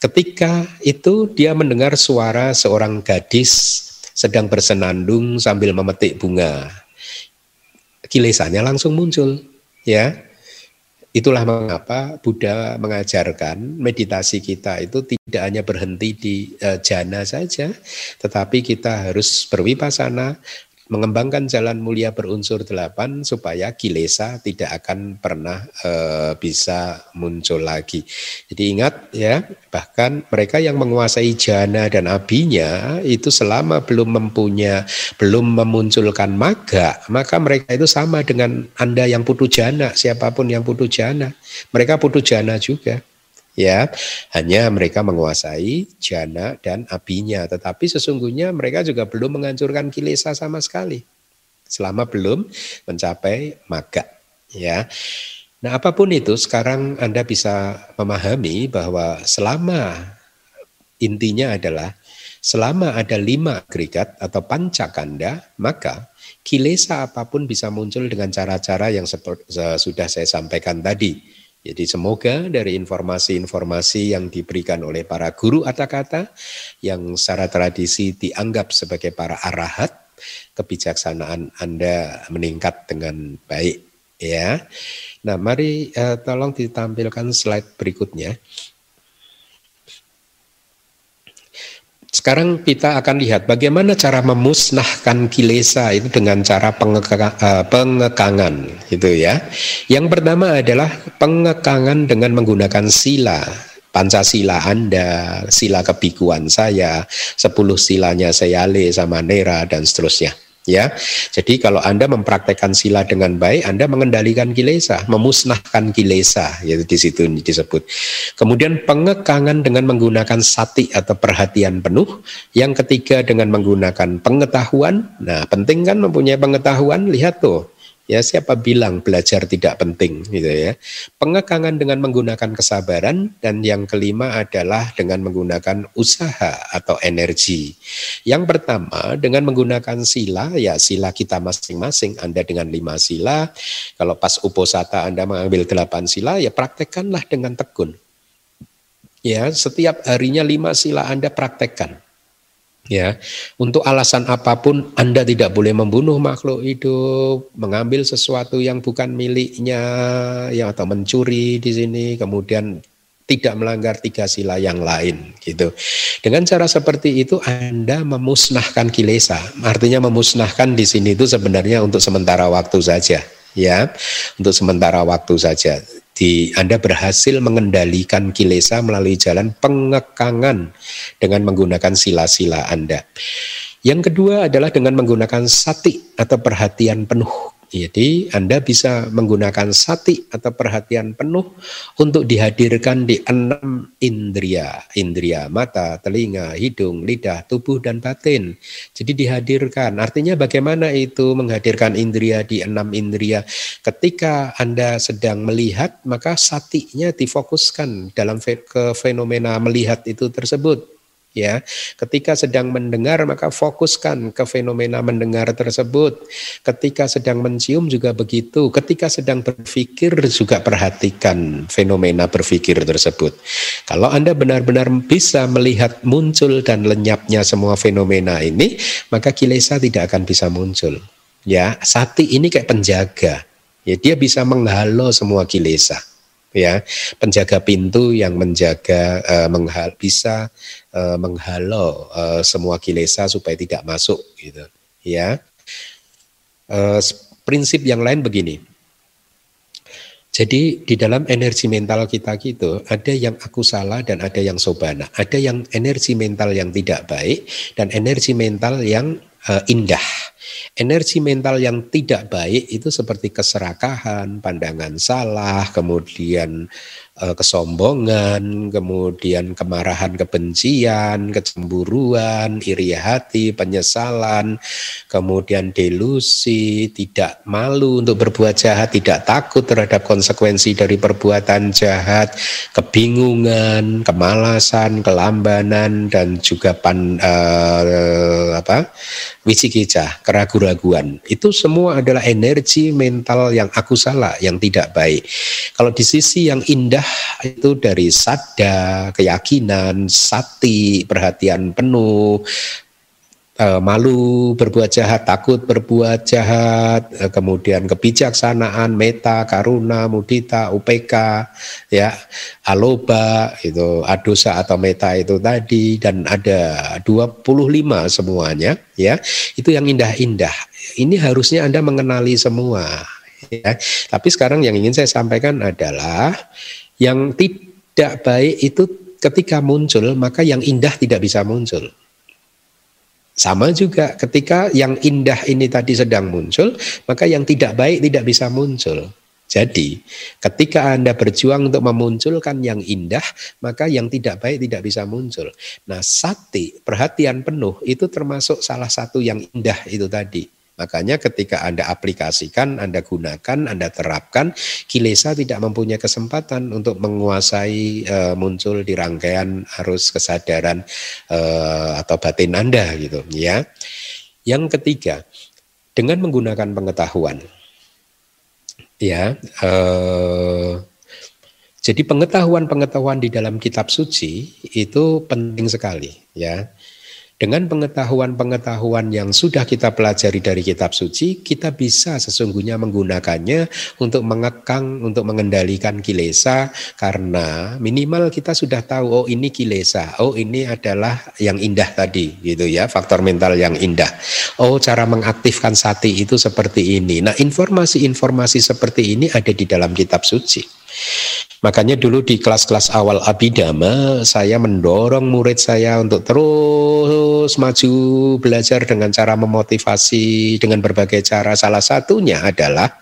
Ketika itu dia mendengar suara seorang gadis sedang bersenandung sambil memetik bunga. Kilesannya langsung muncul ya. Itulah mengapa Buddha mengajarkan meditasi kita itu tidak hanya berhenti di uh, jana saja, tetapi kita harus berwipasana, mengembangkan jalan mulia berunsur delapan supaya kilesa tidak akan pernah e, bisa muncul lagi. Jadi ingat ya, bahkan mereka yang menguasai jana dan abinya itu selama belum mempunyai belum memunculkan maga, maka mereka itu sama dengan Anda yang putu jana, siapa pun yang putu jana. Mereka putu jana juga ya hanya mereka menguasai jana dan abinya tetapi sesungguhnya mereka juga belum menghancurkan kilesa sama sekali. Selama belum mencapai maga ya. Nah apa pun itu sekarang Anda bisa memahami bahwa selama intinya adalah selama ada lima agregat atau pancakanda maka kilesa apa pun bisa muncul dengan cara-cara yang sudah saya sampaikan tadi jadi semoga dari informasi-informasi yang diberikan oleh para guru kata-kata yang secara tradisi dianggap sebagai para arahat, kebijaksanaan Anda meningkat dengan baik ya. Nah, mari uh, tolong ditampilkan slide berikutnya. Sekarang kita akan lihat bagaimana cara memusnahkan kilesa itu dengan cara eh, pengekangan itu ya. Yang pertama adalah pengekangan dengan menggunakan sila. Pancasila Anda, sila kebikuan saya, sepuluh silanya Seyale sama Nera dan seterusnya ya. Jadi kalau Anda mempraktekkan sila dengan baik, Anda mengendalikan kilesa, memusnahkan kilesa, yaitu di situ disebut. Kemudian pengekangan dengan menggunakan sati atau perhatian penuh. Yang ketiga dengan menggunakan pengetahuan. Nah, penting kan mempunyai pengetahuan, lihat tuh Ya, siapa bilang belajar tidak penting gitu ya. Pengekangan dengan menggunakan kesabaran dan yang kelima adalah dengan menggunakan usaha atau energi. Yang pertama dengan menggunakan sila ya sila kita masing-masing. Anda dengan lima sila, kalau pas uposata Anda mengambil delapan sila ya praktekkanlah dengan tekun. Ya, setiap harinya lima sila Anda praktekkan Ya, untuk alasan apa pun Anda tidak boleh membunuh makhluk hidup, mengambil sesuatu yang bukan miliknya, yang atau mencuri di sini, kemudian tidak melanggar tiga sila yang lain gitu. Dengan cara seperti itu Anda memusnahkan kilesa. Artinya memusnahkan di sini itu sebenarnya untuk sementara waktu saja, ya. Untuk sementara waktu saja di Anda berhasil mengendalikan kilesa melalui jalan pengekangan dengan menggunakan sila-sila Anda. Yang kedua adalah dengan menggunakan sati atau perhatian penuh jadi Anda bisa menggunakan sati atau perhatian penuh untuk dihadirkan di enam indria. Indria mata, telinga, hidung, lidah, tubuh, dan batin. Jadi dihadirkan. Artinya bagaimana itu menghadirkan indria di enam indria. Ketika Anda sedang melihat maka satinya difokuskan dalam ke fenomena melihat itu tersebut ya. Ketika sedang mendengar maka fokuskan ke fenomena mendengar tersebut. Ketika sedang mencium juga begitu. Ketika sedang berpikir juga perhatikan fenomena berpikir tersebut. Kalau Anda benar-benar bisa melihat muncul dan lenyapnya semua fenomena ini, maka kilesa tidak akan bisa muncul. Ya, sati ini kayak penjaga. Ya, dia bisa menghalau semua kilesa ya. Penjaga pintu yang menjaga uh, menghal bisa uh, menghalau uh, semua kilesa supaya tidak masuk gitu ya. Uh, prinsip yang lain begini. Jadi di dalam energi mental kita gitu ada yang aku salah dan ada yang sobana, ada yang energi mental yang tidak baik dan energi mental yang uh, indah. Energi mental yang tidak baik itu seperti keserakahan, pandangan salah, kemudian Eh, kesombongan, kemudian kemarahan, kebencian, kecemburuan, iri hati, penyesalan, kemudian delusi, tidak malu untuk berbuat jahat, tidak takut terhadap konsekuensi dari perbuatan jahat, kebingungan, kemalasan, kelambanan dan juga pan uh, apa? wicikicah, keraguan-raguan. Itu semua adalah energi mental yang aku salah, yang tidak baik. Kalau di sisi yang indah itu dari sada, keyakinan, sati, perhatian penuh, uh, malu berbuat jahat, takut berbuat jahat, uh, kemudian kebijaksanaan, meta, karuna, mudita, UPK, ya, aloba, itu adosa atau meta itu tadi dan ada 25 semuanya, ya. Itu yang indah-indah. Ini harusnya Anda mengenali semua, ya. Tapi sekarang yang ingin saya sampaikan adalah yang tidak baik itu ketika muncul, maka yang indah tidak bisa muncul. Sama juga ketika yang indah ini tadi sedang muncul, maka yang tidak baik tidak bisa muncul. Jadi, ketika Anda berjuang untuk memunculkan yang indah, maka yang tidak baik tidak bisa muncul. Nah, sati, perhatian penuh itu termasuk salah satu yang indah itu tadi. Makanya ketika Anda aplikasikan, Anda gunakan, Anda terapkan, kilesa tidak mempunyai kesempatan untuk menguasai e, muncul di rangkaian arus kesadaran e, atau batin Anda gitu ya. Yang ketiga, dengan menggunakan pengetahuan. Ya, e, jadi pengetahuan-pengetahuan di dalam kitab suci itu penting sekali ya. Dengan pengetahuan-pengetahuan yang sudah kita pelajari dari kitab suci, kita bisa sesungguhnya menggunakannya untuk mengekang, untuk mengendalikan kilesa karena minimal kita sudah tahu oh ini kilesa, oh ini adalah yang indah tadi gitu ya, faktor mental yang indah. Oh cara mengaktifkan sati itu seperti ini. Nah, informasi-informasi seperti ini ada di dalam kitab suci. Makanya dulu di kelas-kelas awal Abidama saya mendorong murid saya untuk terus maju belajar dengan cara memotivasi dengan berbagai cara. Salah satunya adalah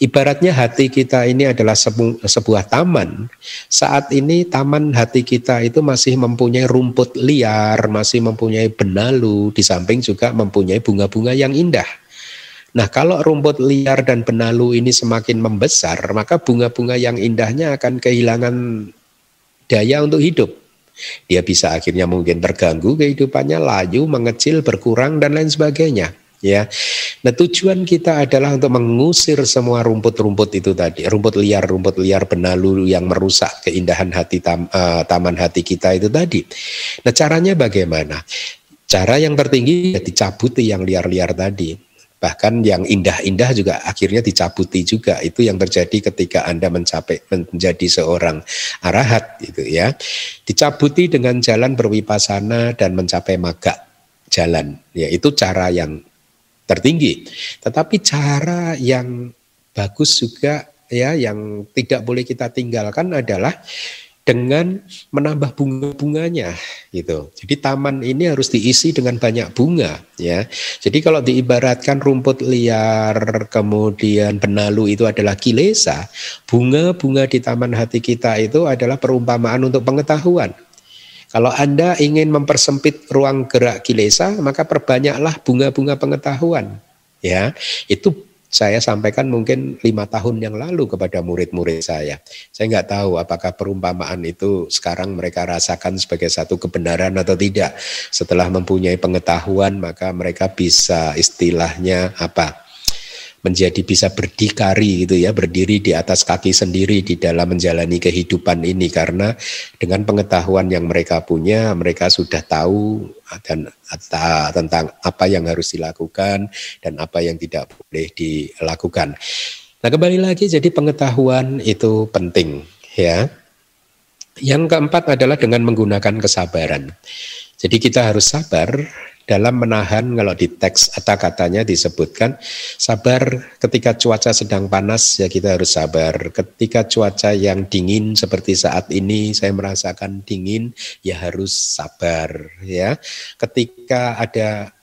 ibaratnya hati kita ini adalah sebu sebuah taman. Saat ini taman hati kita itu masih mempunyai rumput liar, masih mempunyai benalu, di samping juga mempunyai bunga-bunga yang indah. Nah, kalau rumput liar dan benalu ini semakin membesar, maka bunga-bunga yang indahnya akan kehilangan daya untuk hidup. Dia bisa akhirnya mungkin terganggu kehidupannya, layu, mengecil, berkurang dan lain sebagainya. Ya, nah tujuan kita adalah untuk mengusir semua rumput-rumput itu tadi, rumput liar, rumput liar benalu yang merusak keindahan hati tam, uh, taman hati kita itu tadi. Nah caranya bagaimana? Cara yang tertinggi ya dicabuti yang liar-liar tadi bahkan yang indah-indah juga akhirnya dicabuti juga. Itu yang terjadi ketika Anda mencapai menjadi seorang arahat gitu ya. Dicabuti dengan jalan berwipasana dan mencapai maga jalan. Ya itu cara yang tertinggi. Tetapi cara yang bagus juga ya yang tidak boleh kita tinggalkan adalah dengan menambah bunga-bunganya gitu. Jadi taman ini harus diisi dengan banyak bunga ya. Jadi kalau diibaratkan rumput liar kemudian benalu itu adalah kilesa, bunga-bunga di taman hati kita itu adalah perumpamaan untuk pengetahuan. Kalau Anda ingin mempersempit ruang gerak kilesa, maka perbanyaklah bunga-bunga pengetahuan. Ya, itu saya sampaikan mungkin lima tahun yang lalu kepada murid-murid saya. Saya nggak tahu apakah perumpamaan itu sekarang mereka rasakan sebagai satu kebenaran atau tidak. Setelah mempunyai pengetahuan maka mereka bisa istilahnya apa? Menjadi bisa berdikari gitu ya, berdiri di atas kaki sendiri di dalam menjalani kehidupan ini karena dengan pengetahuan yang mereka punya, mereka sudah tahu dan tentang apa yang harus dilakukan dan apa yang tidak boleh dilakukan. Nah, kembali lagi jadi pengetahuan itu penting ya. Yang keempat adalah dengan menggunakan kesabaran. Jadi kita harus sabar dalam menahan kalau di teks kata-katanya disebutkan sabar ketika cuaca sedang panas ya kita harus sabar. Ketika cuaca yang dingin seperti saat ini saya merasakan dingin ya harus sabar ya. Ketika ada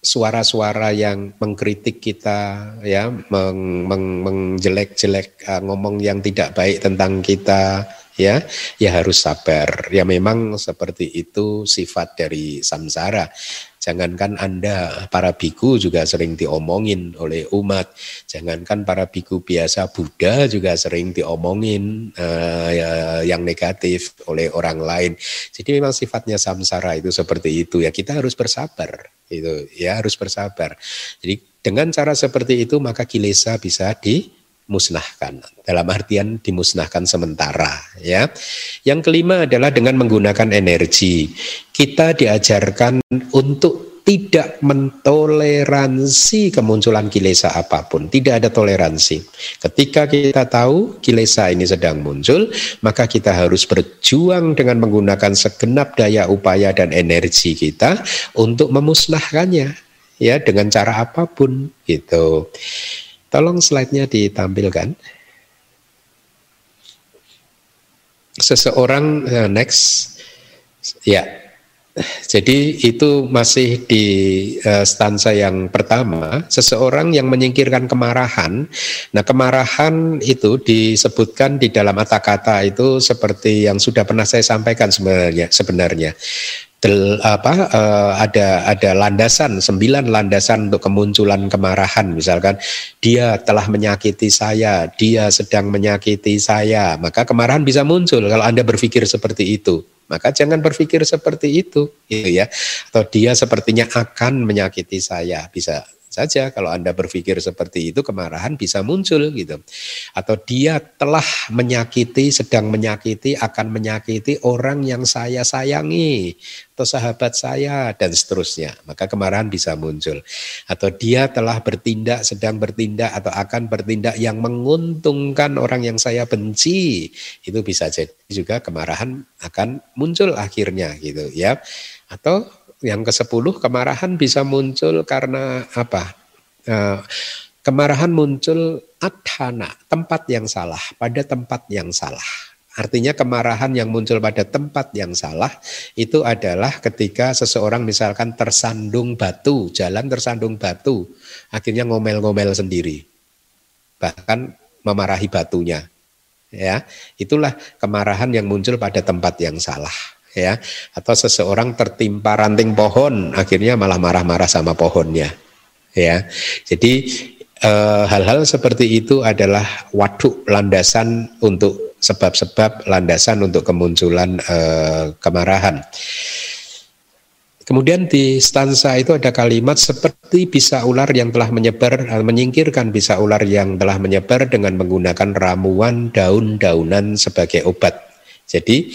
suara-suara yang mengkritik kita ya meng, meng, menjelek-jelek uh, ngomong yang tidak baik tentang kita ya ya harus sabar. Ya memang seperti itu sifat dari samsara. Jangankan anda para biku juga sering diomongin oleh umat. Jangankan para biku biasa Buddha juga sering diomongin uh, ya, yang negatif oleh orang lain. Jadi memang sifatnya samsara itu seperti itu. Ya kita harus bersabar itu ya harus bersabar. Jadi dengan cara seperti itu maka kilesa bisa di musnahkan dalam artian dimusnahkan sementara ya. Yang kelima adalah dengan menggunakan energi. Kita diajarkan untuk tidak mentoleransi kemunculan kilesa apa pun, tidak ada toleransi. Ketika kita tahu kilesa ini sedang muncul, maka kita harus berjuang dengan menggunakan segenap daya upaya dan energi kita untuk memusnahkannya ya dengan cara apa pun gitu. Tolong slide-nya ditampilkan. Seseorang uh, next, ya. Jadi itu masih di uh, stansa yang pertama, seseorang yang menyingkirkan kemarahan. Nah, kemarahan itu disebutkan di dalam kata-kata itu seperti yang sudah pernah saya sampaikan. Sebenarnya del, apa uh, ada ada landasan sembilan landasan untuk kemunculan kemarahan. Misalkan dia telah menyakiti saya dia sedang menyakiti saya maka kemarahan bisa muncul kalau anda berpikir seperti itu. Maka jangan berpikir seperti itu gitu ya. Atau dia sepertinya akan menyakiti saya bisa saja kalau Anda berpikir seperti itu kemarahan bisa muncul gitu. Atau dia telah menyakiti, sedang menyakiti, akan menyakiti orang yang saya sayangi atau sahabat saya dan seterusnya. Maka kemarahan bisa muncul. Atau dia telah bertindak, sedang bertindak atau akan bertindak yang menguntungkan orang yang saya benci. Itu bisa jadi juga kemarahan akan muncul akhirnya gitu ya. Atau yang ke-10 kemarahan bisa muncul karena apa? Eh, kemarahan muncul adhana, tempat yang salah, pada tempat yang salah. Artinya kemarahan yang muncul pada tempat yang salah itu adalah ketika seseorang misalkan tersandung batu, jalan tersandung batu, akhirnya ngomel-ngomel sendiri. Bahkan memarahi batunya. Ya, itulah kemarahan yang muncul pada tempat yang salah ya atau seseorang tertimpa ranting pohon akhirnya malah marah-marah sama pohonnya ya jadi eh, hal-hal seperti itu adalah waduk landasan untuk sebab-sebab landasan untuk kemunculan e, kemarahan Kemudian di stansa itu ada kalimat seperti bisa ular yang telah menyebar, eh, menyingkirkan bisa ular yang telah menyebar dengan menggunakan ramuan daun-daunan sebagai obat. Jadi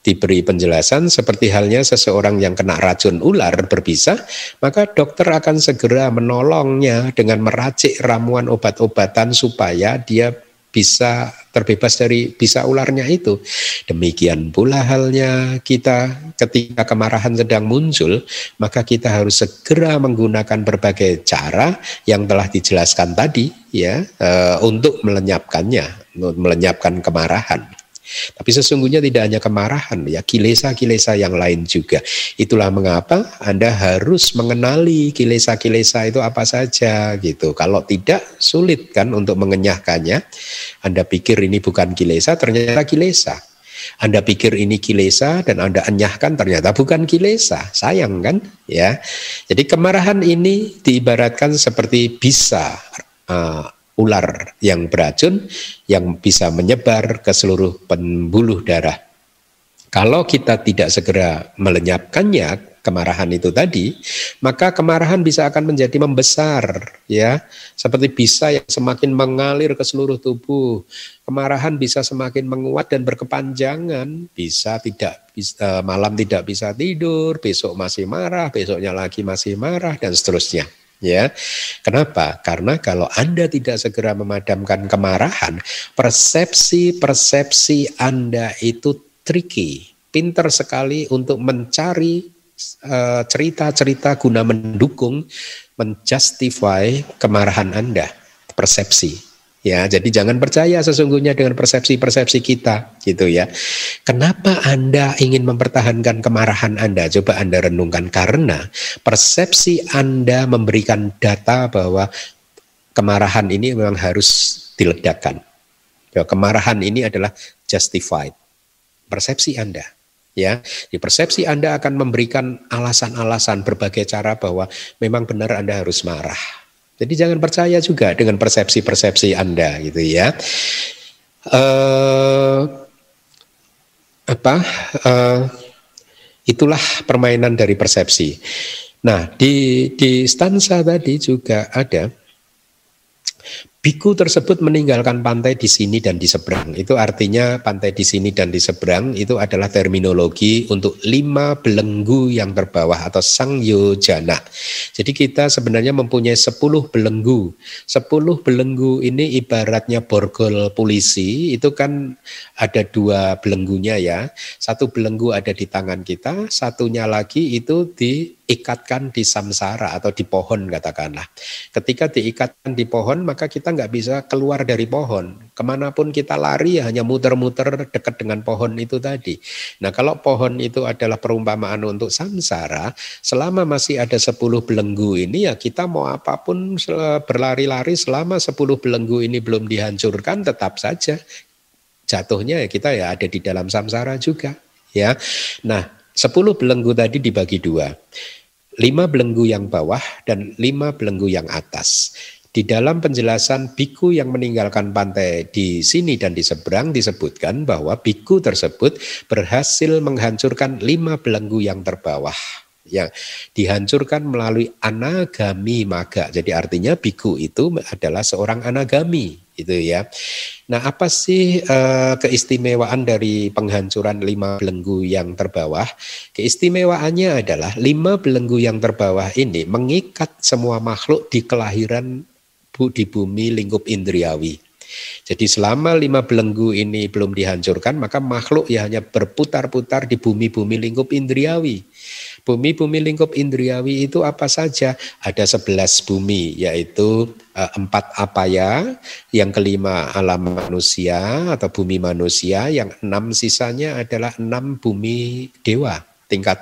diberi penjelasan seperti halnya seseorang yang kena racun ular berbisa, maka dokter akan segera menolongnya dengan meracik ramuan obat-obatan supaya dia bisa terbebas dari bisa ularnya itu. Demikian pula halnya kita ketika kemarahan sedang muncul, maka kita harus segera menggunakan berbagai cara yang telah dijelaskan tadi ya e, untuk melenyapkannya, melenyapkan kemarahan. Tapi sesungguhnya tidak hanya kemarahan, ya kilesa-kilesa yang lain juga. Itulah mengapa Anda harus mengenali kilesa-kilesa itu apa saja gitu. Kalau tidak sulit kan untuk mengenyahkannya. Anda pikir ini bukan kilesa, ternyata kilesa. Anda pikir ini kilesa dan Anda enyahkan ternyata bukan kilesa. Sayang kan? Ya. Jadi kemarahan ini diibaratkan seperti bisa uh, ular yang beracun yang bisa menyebar ke seluruh pembuluh darah. Kalau kita tidak segera melenyapkannya, kemarahan itu tadi, maka kemarahan bisa akan menjadi membesar, ya, seperti bisa yang semakin mengalir ke seluruh tubuh. Kemarahan bisa semakin menguat dan berkepanjangan, bisa tidak bisa, eh, malam tidak bisa tidur, besok masih marah, besoknya lagi masih marah dan seterusnya ya. Kenapa? Karena kalau Anda tidak segera memadamkan kemarahan, persepsi-persepsi Anda itu tricky, pinter sekali untuk mencari eh, cerita-cerita guna mendukung, menjustify kemarahan Anda, persepsi. Ya, jadi jangan percaya sesungguhnya dengan persepsi-persepsi kita, gitu ya. Kenapa Anda ingin mempertahankan kemarahan Anda? Coba Anda renungkan karena persepsi Anda memberikan data bahwa kemarahan ini memang harus diledakkan. Ya, kemarahan ini adalah justified. Persepsi Anda, ya. Di persepsi Anda akan memberikan alasan-alasan berbagai cara bahwa memang benar Anda harus marah jadi jangan percaya juga dengan persepsi-persepsi Anda gitu ya. Uh, apa? Uh, itulah permainan dari persepsi. Nah, di di stansa tadi juga ada Biku tersebut meninggalkan pantai di sini dan di seberang. Itu artinya pantai di sini dan di seberang itu adalah terminologi untuk lima belenggu yang terbawah atau sang yojana. Jadi kita sebenarnya mempunyai sepuluh belenggu. Sepuluh belenggu ini ibaratnya borgol polisi. Itu kan ada dua belenggunya ya. Satu belenggu ada di tangan kita, satunya lagi itu di ikatkan di samsara atau di pohon katakanlah. Ketika diikatkan di pohon maka kita nggak bisa keluar dari pohon. Ke mana pun kita lari ya hanya muter-muter dekat dengan pohon itu tadi. Nah kalau pohon itu adalah perumpamaan untuk samsara, selama masih ada sepuluh belenggu ini ya kita mau apa pun berlari-lari selama sepuluh belenggu ini belum dihancurkan tetap saja jatuhnya ya kita ya ada di dalam samsara juga ya. Nah, sepuluh belenggu tadi dibagi dua lima belenggu yang bawah dan lima belenggu yang atas. Di dalam penjelasan biku yang meninggalkan pantai di sini dan di seberang disebutkan bahwa biku tersebut berhasil menghancurkan lima belenggu yang terbawah yang dihancurkan melalui anagami maga. Jadi artinya biku itu adalah seorang anagami itu ya. Nah, apa sih uh, keistimewaan dari penghancuran lima belenggu yang terbawah? Keistimewaannya adalah lima belenggu yang terbawah ini mengikat semua makhluk di kelahiran di bumi lingkup indriawi. Jadi selama lima belenggu ini belum dihancurkan, maka makhluk ya hanya berputar-putar di bumi-bumi lingkup indriawi. Bumi-bumi lingkup indriawi itu apa saja? Ada sebelas bumi, yaitu uh, empat apaya, yang kelima alam manusia atau bumi manusia, yang enam sisanya adalah enam bumi dewa, tingkat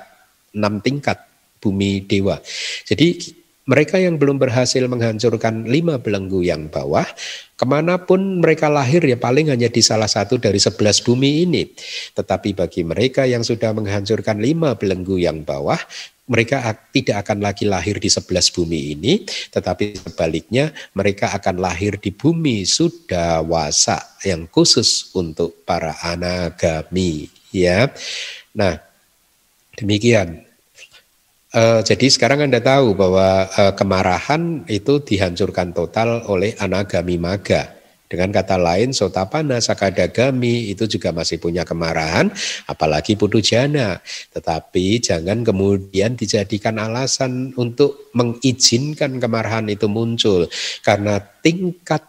enam tingkat bumi dewa. Jadi mereka yang belum berhasil menghancurkan lima belenggu yang bawah, ke mana pun mereka lahir ya paling hanya di salah satu dari sebelas bumi ini. Tetapi bagi mereka yang sudah menghancurkan lima belenggu yang bawah, mereka tidak akan lagi lahir di sebelas bumi ini, tetapi sebaliknya mereka akan lahir di bumi sudah wasa yang khusus untuk para anagami. Ya, nah demikian Uh, jadi sekarang Anda tahu bahwa uh, kemarahan itu dihancurkan total oleh anagami maga. Dengan kata lain, sotapana, sakadagami itu juga masih punya kemarahan, apalagi jana. Tetapi jangan kemudian dijadikan alasan untuk mengizinkan kemarahan itu muncul. Karena tingkat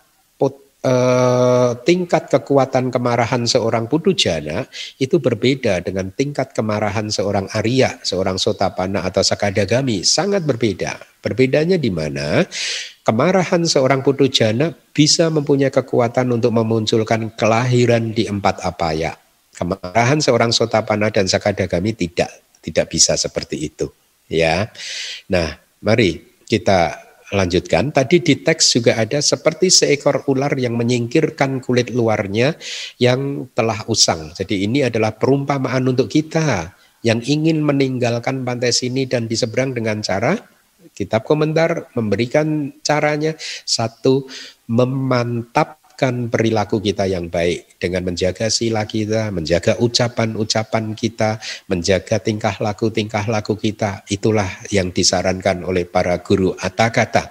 eh, tingkat kekuatan kemarahan seorang jana itu berbeda dengan tingkat kemarahan seorang Arya, seorang Sotapana atau Sakadagami, sangat berbeda. Berbedanya di mana kemarahan seorang jana bisa mempunyai kekuatan untuk memunculkan kelahiran di empat apaya. Kemarahan seorang Sotapana dan Sakadagami tidak tidak bisa seperti itu, ya. Nah, mari kita lanjutkan. Tadi di teks juga ada seperti seekor ular yang menyingkirkan kulit luarnya yang telah usang. Jadi ini adalah perumpamaan untuk kita yang ingin meninggalkan pantai sini dan di seberang dengan cara kitab komentar memberikan caranya satu memantap menegakkan perilaku kita yang baik dengan menjaga sila kita, menjaga ucapan-ucapan kita, menjaga tingkah laku-tingkah laku kita. Itulah yang disarankan oleh para guru atakata.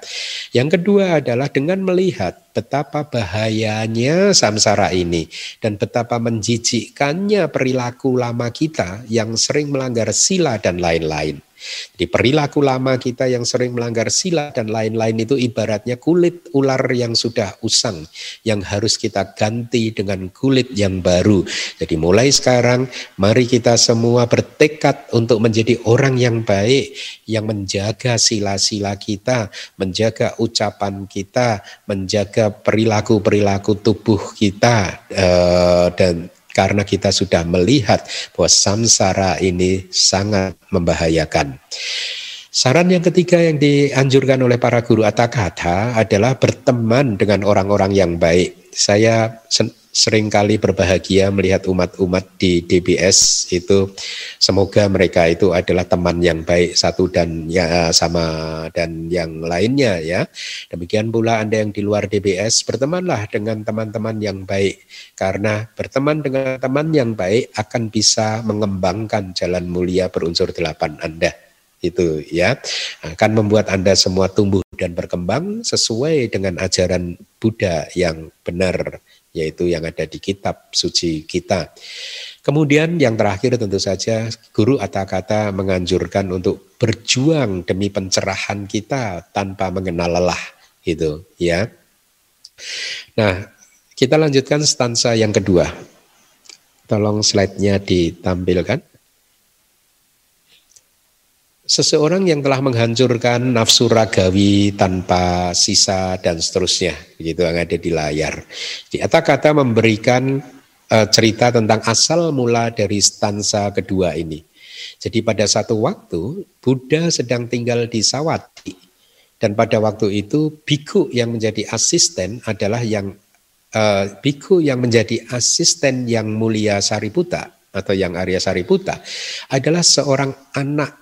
Yang kedua adalah dengan melihat betapa bahayanya samsara ini dan betapa menjijikkannya perilaku lama kita yang sering melanggar sila dan lain-lain. Di perilaku lama kita yang sering melanggar sila dan lain-lain itu ibaratnya kulit ular yang sudah usang yang harus kita ganti dengan kulit yang baru. Jadi mulai sekarang mari kita semua bertekad untuk menjadi orang yang baik yang menjaga sila-sila kita, menjaga ucapan kita, menjaga perilaku-perilaku tubuh kita uh, dan karena kita sudah melihat bahwa samsara ini sangat membahayakan. Saran yang ketiga yang dianjurkan oleh para guru atakata adalah berteman dengan orang-orang yang baik. Saya sering kali berbahagia melihat umat-umat di DBS itu semoga mereka itu adalah teman yang baik satu dan ya sama dan yang lainnya ya. Demikian pula Anda yang di luar DBS bertemanlah dengan teman-teman yang baik karena berteman dengan teman yang baik akan bisa mengembangkan jalan mulia berunsur delapan Anda itu ya akan membuat Anda semua tumbuh dan berkembang sesuai dengan ajaran Buddha yang benar yaitu yang ada di kitab suci kita. Kemudian yang terakhir tentu saja guru kata menganjurkan untuk berjuang demi pencerahan kita tanpa mengenal lelah gitu ya. Nah, kita lanjutkan stansa yang kedua. Tolong slide-nya ditampilkan seseorang yang telah menghancurkan nafsu ragawi tanpa sisa dan seterusnya begitu yang ada di layar. Di atas kata memberikan uh, cerita tentang asal mula dari stansa kedua ini. Jadi pada satu waktu Buddha sedang tinggal di Sawati dan pada waktu itu biku yang menjadi asisten adalah yang uh, biku yang menjadi asisten yang mulia Sariputa atau yang Arya Sariputa adalah seorang anak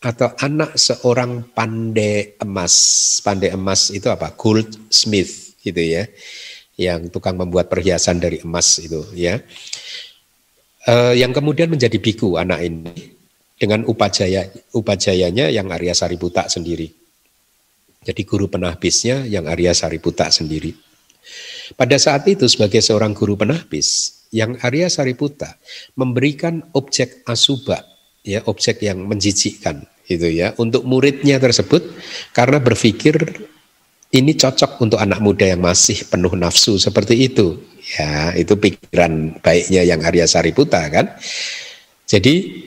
atau anak seorang pandai emas. Pandai emas itu apa? Goldsmith gitu ya. Yang tukang membuat perhiasan dari emas itu ya. Uh, yang kemudian menjadi biku anak ini dengan upajaya upajayanya yang Arya Sariputa sendiri. Jadi guru penahbisnya yang Arya Sariputa sendiri. Pada saat itu sebagai seorang guru penahbis, yang Arya Sariputa memberikan objek asuba ya objek yang menjijikkan itu ya untuk muridnya tersebut karena berpikir ini cocok untuk anak muda yang masih penuh nafsu seperti itu. Ya itu pikiran baiknya yang Arya Sariputa kan? Jadi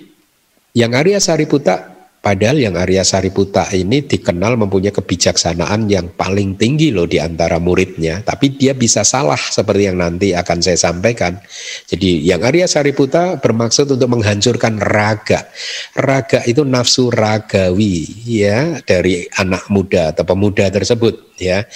yang Arya Sariputa Padahal yang Arya Sariputa ini dikenal mempunyai kebijaksanaan yang paling tinggi loh di antara muridnya. Tapi dia bisa salah seperti yang nanti akan saya sampaikan. Jadi yang Arya Sariputa bermaksud untuk menghancurkan raga. Raga itu nafsu ragawi ya dari anak muda atau pemuda tersebut ya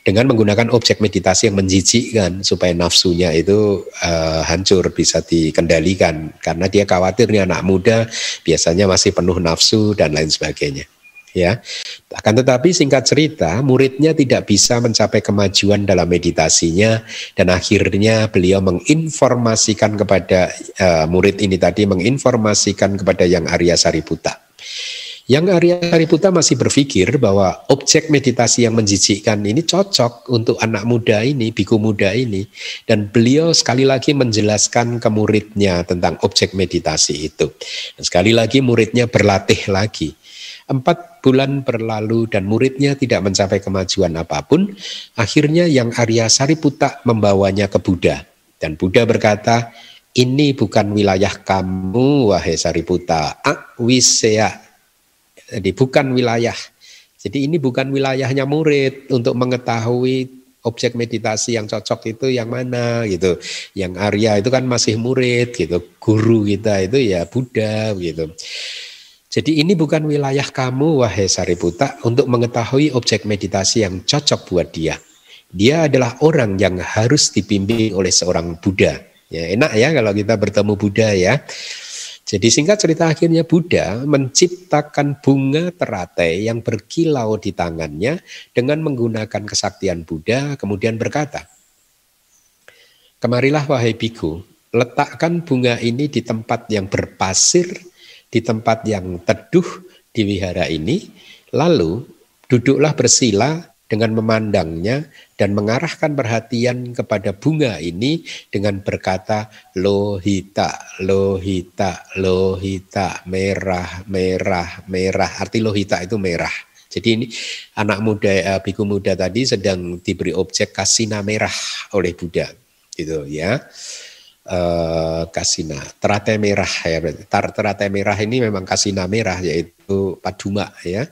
dengan menggunakan objek meditasi yang menjijikkan supaya nafsunya itu uh, hancur bisa dikendalikan. Karena dia khawatir nih anak muda biasanya masih penuh nafsu dan lain sebagainya ya. Akan tetapi singkat cerita muridnya tidak bisa mencapai kemajuan dalam meditasinya dan akhirnya beliau menginformasikan kepada uh, murid ini tadi menginformasikan kepada yang Arya Sariputa yang Arya Sariputa masih berpikir bahwa objek meditasi yang menjijikkan ini cocok untuk anak muda ini, biku muda ini. Dan beliau sekali lagi menjelaskan ke muridnya tentang objek meditasi itu. Dan sekali lagi muridnya berlatih lagi. Empat bulan berlalu dan muridnya tidak mencapai kemajuan apa pun. Akhirnya yang Arya Sariputa membawanya ke Buddha. Dan Buddha berkata, ini bukan wilayah kamu, wahai Sariputa. Akwisea jadi bukan wilayah. Jadi ini bukan wilayahnya murid untuk mengetahui objek meditasi yang cocok itu yang mana gitu. Yang Arya itu kan masih murid gitu. Guru kita itu ya Buddha gitu. Jadi ini bukan wilayah kamu wahai Sariputa untuk mengetahui objek meditasi yang cocok buat dia. Dia adalah orang yang harus dibimbing oleh seorang Buddha. Ya enak ya kalau kita bertemu Buddha ya. Jadi singkat cerita akhirnya Buddha menciptakan bunga teratai yang berkilau di tangannya dengan menggunakan kesaktian Buddha kemudian berkata, Kemarilah wahai biku, letakkan bunga ini di tempat yang berpasir, di tempat yang teduh di wihara ini, lalu duduklah bersila dengan memandangnya dan mengarahkan perhatian kepada bunga ini dengan berkata lohita, lohita, lohita, merah, merah, merah. Arti lohita itu merah. Jadi ini anak muda, uh, biku muda tadi sedang diberi objek kasina merah oleh Buddha, gitu ya. Uh, kasina, terate merah ya, terate merah ini memang kasina merah yaitu paduma ya.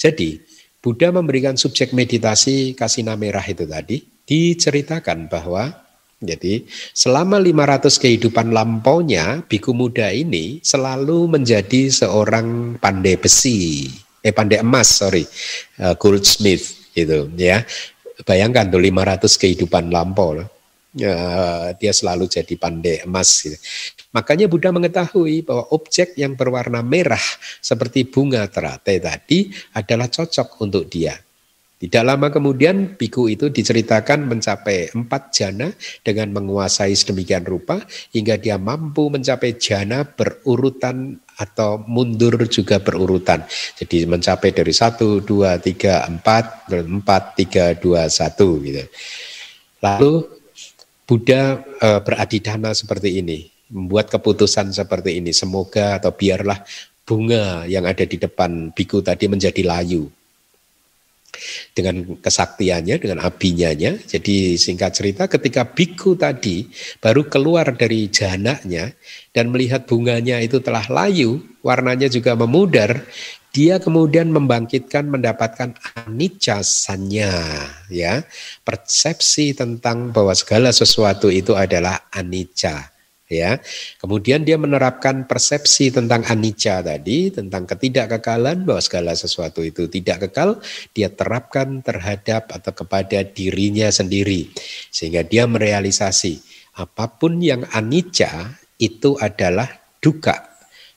Jadi Buddha memberikan subjek meditasi kasina merah itu tadi diceritakan bahwa jadi selama 500 kehidupan lampaunya biku muda ini selalu menjadi seorang pandai besi, eh pandai emas sorry, uh, goldsmith gitu ya. Bayangkan tuh 500 kehidupan lampau loh ya, dia selalu jadi pandai emas. Makanya Buddha mengetahui bahwa objek yang berwarna merah seperti bunga terate tadi adalah cocok untuk dia. Tidak lama kemudian biku itu diceritakan mencapai empat jana dengan menguasai sedemikian rupa hingga dia mampu mencapai jana berurutan atau mundur juga berurutan. Jadi mencapai dari satu, dua, tiga, empat, empat, tiga, dua, satu gitu. Lalu Buddha e, beradidana seperti ini, membuat keputusan seperti ini. Semoga atau biarlah bunga yang ada di depan biku tadi menjadi layu dengan kesaktiannya, dengan abinyanya. Jadi singkat cerita ketika biku tadi baru keluar dari janaknya dan melihat bunganya itu telah layu, warnanya juga memudar, dia kemudian membangkitkan mendapatkan anicca sanya ya. Persepsi tentang bahwa segala sesuatu itu adalah anicca ya. Kemudian dia menerapkan persepsi tentang anicca tadi tentang ketidakkekalan bahwa segala sesuatu itu tidak kekal dia terapkan terhadap atau kepada dirinya sendiri. Sehingga dia merealisasi apa pun yang anicca itu adalah duka.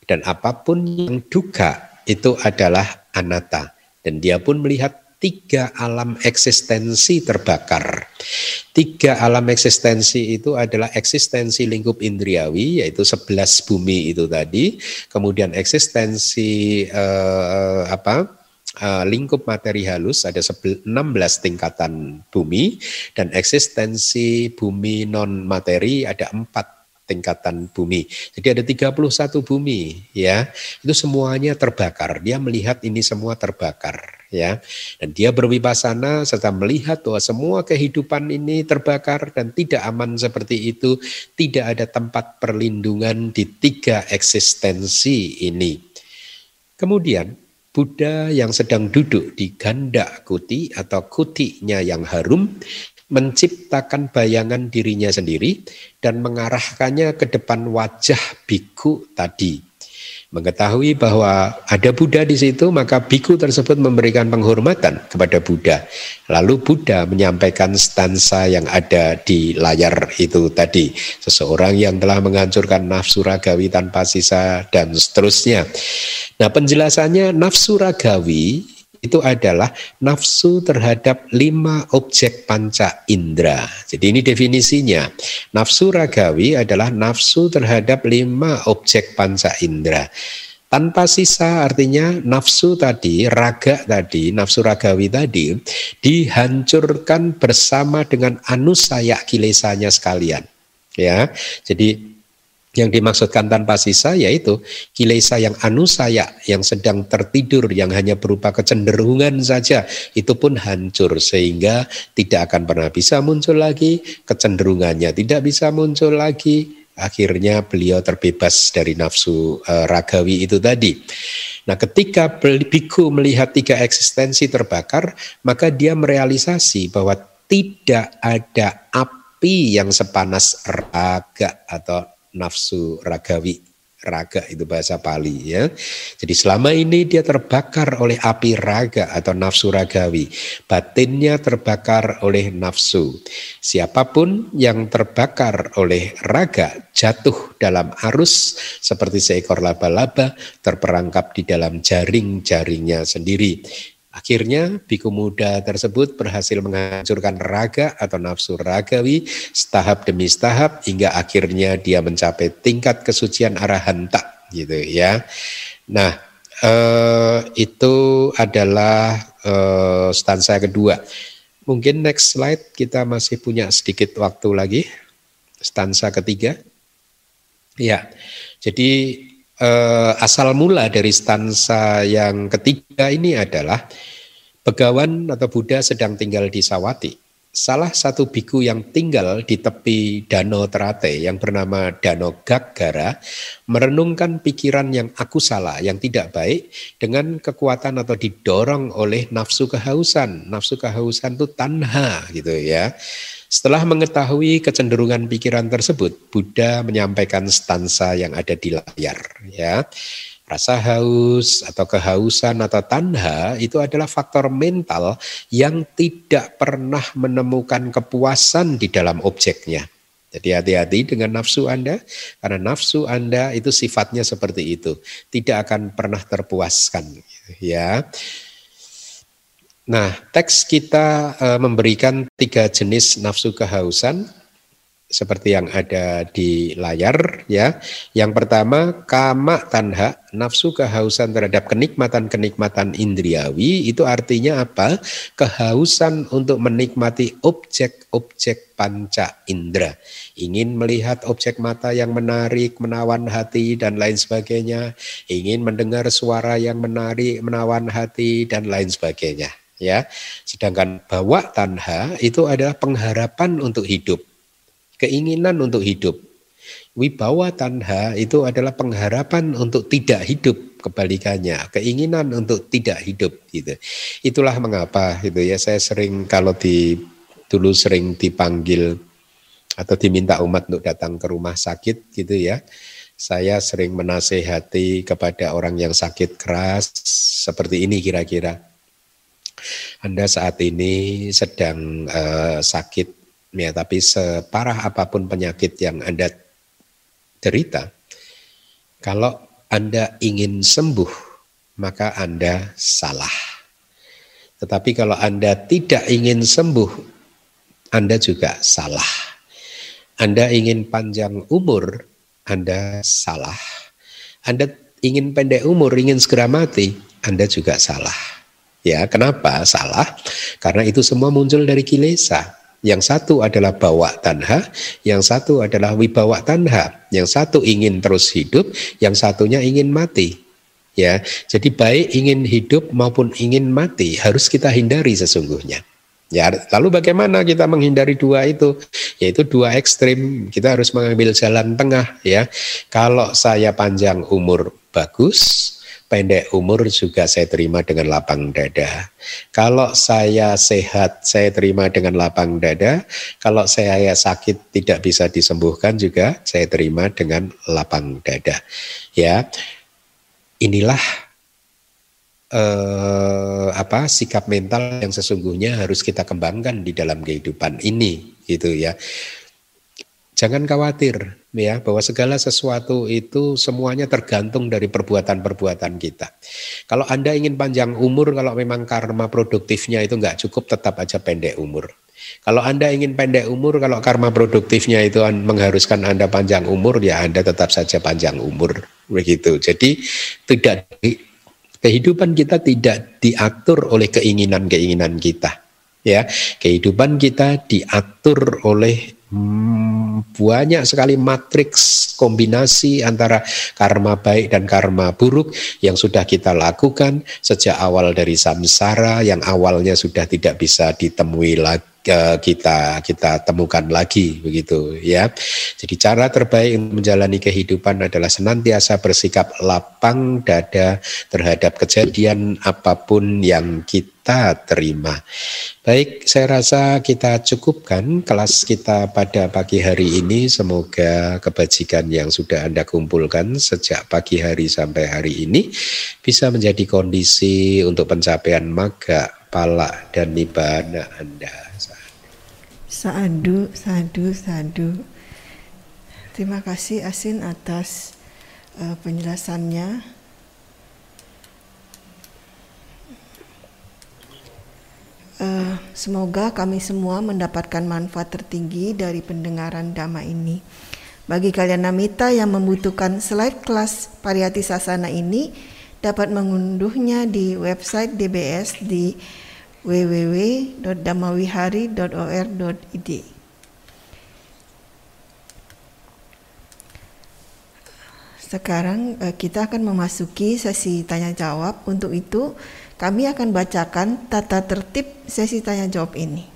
Dan apa pun yang duka itu adalah anatta. Dan dia pun melihat tiga alam eksistensi terbakar. Tiga alam eksistensi itu adalah eksistensi lingkup indriawi, yaitu sebelas bumi itu tadi. Kemudian eksistensi eh, apa? Uh, lingkup materi halus ada 16 tingkatan bumi dan eksistensi bumi non materi ada empat tingkatan bumi. Jadi ada 31 bumi ya. Itu semuanya terbakar. Dia melihat ini semua terbakar ya. Dan dia berwipasana serta melihat bahwa semua kehidupan ini terbakar dan tidak aman seperti itu, tidak ada tempat perlindungan di tiga eksistensi ini. Kemudian Buddha yang sedang duduk di ganda kuti atau kutinya yang harum menciptakan bayangan dirinya sendiri dan mengarahkannya ke depan wajah biku tadi. Mengetahui bahwa ada Buddha di situ, maka biku tersebut memberikan penghormatan kepada Buddha. Lalu Buddha menyampaikan stansa yang ada di layar itu tadi. Seseorang yang telah menghancurkan nafsu ragawi tanpa sisa dan seterusnya. Nah penjelasannya nafsu ragawi itu adalah nafsu terhadap lima objek panca indera. Jadi ini definisinya. Nafsu ragawi adalah nafsu terhadap lima objek panca indera. Tanpa sisa artinya nafsu tadi, raga tadi, nafsu ragawi tadi dihancurkan bersama dengan anusaya kilesanya sekalian. Ya, jadi yang dimaksudkan tanpa sisa yaitu kilesa yang anusaya yang sedang tertidur yang hanya berupa kecenderungan saja itu pun hancur sehingga tidak akan pernah bisa muncul lagi kecenderungannya tidak bisa muncul lagi akhirnya beliau terbebas dari nafsu e, ragawi itu tadi. Nah, ketika biku melihat tiga eksistensi terbakar, maka dia merealisasi bahwa tidak ada api yang sepanas raga atau nafsu ragawi raga itu bahasa Pali ya. Jadi selama ini dia terbakar oleh api raga atau nafsu ragawi. Batinnya terbakar oleh nafsu. Siapa pun yang terbakar oleh raga jatuh dalam arus seperti seekor laba-laba terperangkap di dalam jaring-jaringnya sendiri. Akhirnya biku muda tersebut berhasil menghancurkan raga atau nafsu ragawi setahap demi setahap hingga akhirnya dia mencapai tingkat kesucian arahanta gitu ya. Nah, eh, itu adalah uh, stansa kedua. Mungkin next slide kita masih punya sedikit waktu lagi. Stansa ketiga. Ya, jadi uh, asal mula dari stansa yang ketiga ini adalah Begawan atau Buddha sedang tinggal di Sawati salah satu biku yang tinggal di tepi Danau Terate yang bernama Danau Gaggara merenungkan pikiran yang aku salah, yang tidak baik dengan kekuatan atau didorong oleh nafsu kehausan. Nafsu kehausan itu tanha gitu ya. Setelah mengetahui kecenderungan pikiran tersebut, Buddha menyampaikan stansa yang ada di layar ya. Rasa haus atau kehausan atau tanha itu adalah faktor mental yang tidak pernah menemukan kepuasan di dalam objeknya. Jadi hati-hati dengan nafsu Anda, karena nafsu Anda itu sifatnya seperti itu, tidak akan pernah terpuaskan. Ya, Nah, teks kita e, memberikan tiga jenis nafsu kehausan seperti yang ada di layar ya. Yang pertama kama tanha, nafsu kehausan terhadap kenikmatan-kenikmatan indriawi itu artinya apa? Kehausan untuk menikmati objek-objek panca indera. Ingin melihat objek mata yang menarik, menawan hati dan lain sebagainya. Ingin mendengar suara yang menarik, menawan hati dan lain sebagainya ya. Sedangkan bawa tanha itu adalah pengharapan untuk hidup keinginan untuk hidup. Wibawa tanha itu adalah pengharapan untuk tidak hidup kebalikannya, keinginan untuk tidak hidup gitu. Itulah mengapa gitu ya saya sering kalau di dulu sering dipanggil atau diminta umat untuk datang ke rumah sakit gitu ya. Saya sering menasehati kepada orang yang sakit keras seperti ini kira-kira. Anda saat ini sedang uh, sakit ya tapi separah apa pun penyakit yang Anda derita kalau Anda ingin sembuh maka Anda salah. Tetapi kalau Anda tidak ingin sembuh Anda juga salah. Anda ingin panjang umur Anda salah. Anda ingin pendek umur ingin segera mati Anda juga salah ya kenapa salah karena itu semua muncul dari kilesa yang satu adalah bawa tanha, yang satu adalah wibawa tanha. Yang satu ingin terus hidup, yang satunya ingin mati. Ya, jadi baik ingin hidup maupun ingin mati harus kita hindari sesungguhnya. Ya, lalu bagaimana kita menghindari dua itu? Yaitu dua ekstrim. Kita harus mengambil jalan tengah ya. Kalau saya panjang umur bagus, pendek umur juga saya terima dengan lapang dada. Kalau saya sehat, saya terima dengan lapang dada. Kalau saya sakit tidak bisa disembuhkan juga saya terima dengan lapang dada. Ya, inilah eh, apa sikap mental yang sesungguhnya harus kita kembangkan di dalam kehidupan ini, gitu ya. Jangan khawatir ya bahwa segala sesuatu itu semuanya tergantung dari perbuatan-perbuatan kita. Kalau Anda ingin panjang umur, kalau memang karma produktifnya itu nggak cukup, tetap aja pendek umur. Kalau Anda ingin pendek umur, kalau karma produktifnya itu mengharuskan Anda panjang umur, ya Anda tetap saja panjang umur. Begitu. Jadi tidak kehidupan kita tidak diatur oleh keinginan-keinginan kita. Ya, kehidupan kita diatur oleh hmm, banyak sekali matriks kombinasi antara karma baik dan karma buruk yang sudah kita lakukan sejak awal dari samsara yang awalnya sudah tidak bisa ditemui lagi kita kita temukan lagi begitu ya. Jadi cara terbaik menjalani kehidupan adalah senantiasa bersikap lapang dada terhadap kejadian apa pun yang kita terima. Baik, saya rasa kita cukupkan kelas kita pada pagi hari ini. Semoga kebajikan yang sudah Anda kumpulkan sejak pagi hari sampai hari ini bisa menjadi kondisi untuk pencapaian maga, pala, dan nibbana Anda. Sadu, sadu, sadu. Terima kasih Asin atas uh, penjelasannya. Uh, semoga kami semua mendapatkan manfaat tertinggi dari pendengaran dhamma ini. Bagi kalian namita yang membutuhkan slide kelas Pariyati Sasana ini, dapat mengunduhnya di website DBS di www.damawihari.or.id. Sekarang eh, kita akan memasuki sesi tanya jawab. Untuk itu, kami akan bacakan tata tertib sesi tanya jawab ini.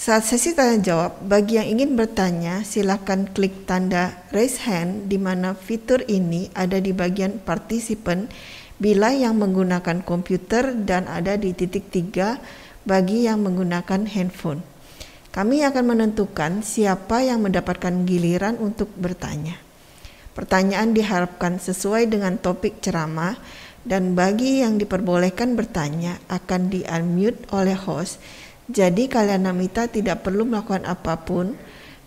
Saat sesi tanya jawab, bagi yang ingin bertanya, silakan klik tanda raise hand di mana fitur ini ada di bagian partisipan bila yang menggunakan komputer dan ada di titik tiga bagi yang menggunakan handphone. Kami akan menentukan siapa yang mendapatkan giliran untuk bertanya. Pertanyaan diharapkan sesuai dengan topik ceramah dan bagi yang diperbolehkan bertanya akan di-unmute oleh host jadi kalian Namita tidak perlu melakukan apa pun,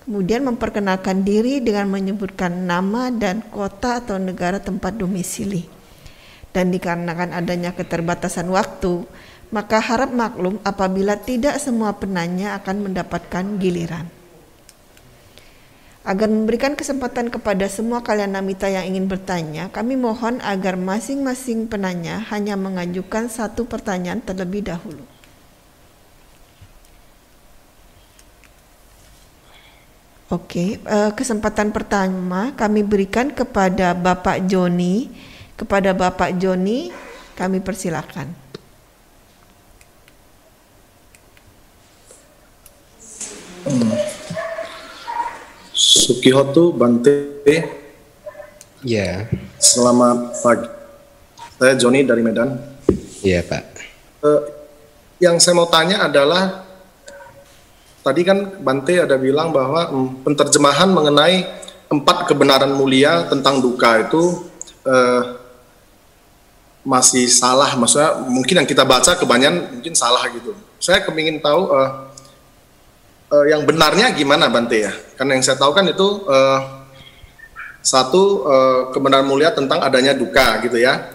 kemudian memperkenalkan diri dengan menyebutkan nama dan kota atau negara tempat domisili. Dan dikarenakan adanya keterbatasan waktu, maka harap maklum apabila tidak semua penanya akan mendapatkan giliran. Agar memberikan kesempatan kepada semua kalian namita yang ingin bertanya, kami mohon agar masing-masing penanya hanya mengajukan satu pertanyaan terlebih dahulu. Oke, uh, kesempatan pertama kami berikan kepada Bapak Joni. Kepada Bapak Joni, kami persilakan. Hmm. Sukihoto Bante. Ya. Selamat pagi. Saya Joni dari Medan. Iya Pak. Uh, yang saya mau tanya adalah tadi kan Bante ada bilang bahwa hmm, penterjemahan mengenai empat kebenaran mulia tentang duka itu eh, masih salah, maksudnya mungkin yang kita baca kebanyakan mungkin salah gitu. Saya kepingin tahu eh, eh, yang benarnya gimana Bante ya? Karena yang saya tahu kan itu eh, satu eh, kebenaran mulia tentang adanya duka gitu ya.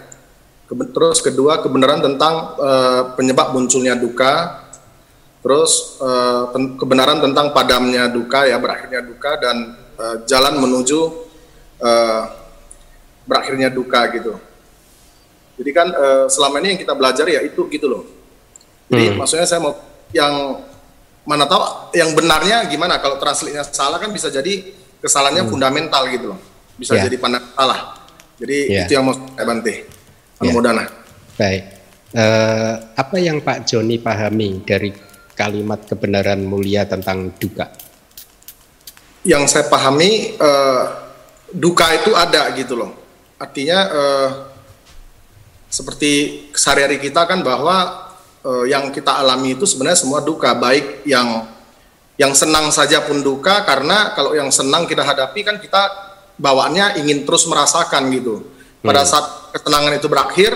Terus kedua kebenaran tentang uh, penyebab munculnya duka, terus uh, kebenaran tentang padamnya duka ya berakhirnya duka dan uh, jalan menuju uh, berakhirnya duka gitu. Jadi kan uh, selama ini yang kita belajar ya itu gitu loh. Jadi hmm. maksudnya saya mau yang mana tahu yang benarnya gimana kalau translate-nya salah kan bisa jadi kesalahannya hmm. fundamental gitu loh. Bisa yeah. jadi pandang salah. Jadi yeah. itu yang mau saya bantu. Mudah-mudahan. Yeah. Baik. Uh, apa yang Pak Joni pahami dari kalimat kebenaran mulia tentang duka? Yang saya pahami uh, duka itu ada gitu loh. Artinya uh, seperti sehari-hari kita kan bahwa uh, yang kita alami itu sebenarnya semua duka, baik yang yang senang saja pun duka karena kalau yang senang kita hadapi kan kita bawaannya ingin terus merasakan gitu. Pada hmm. saat ketenangan itu berakhir,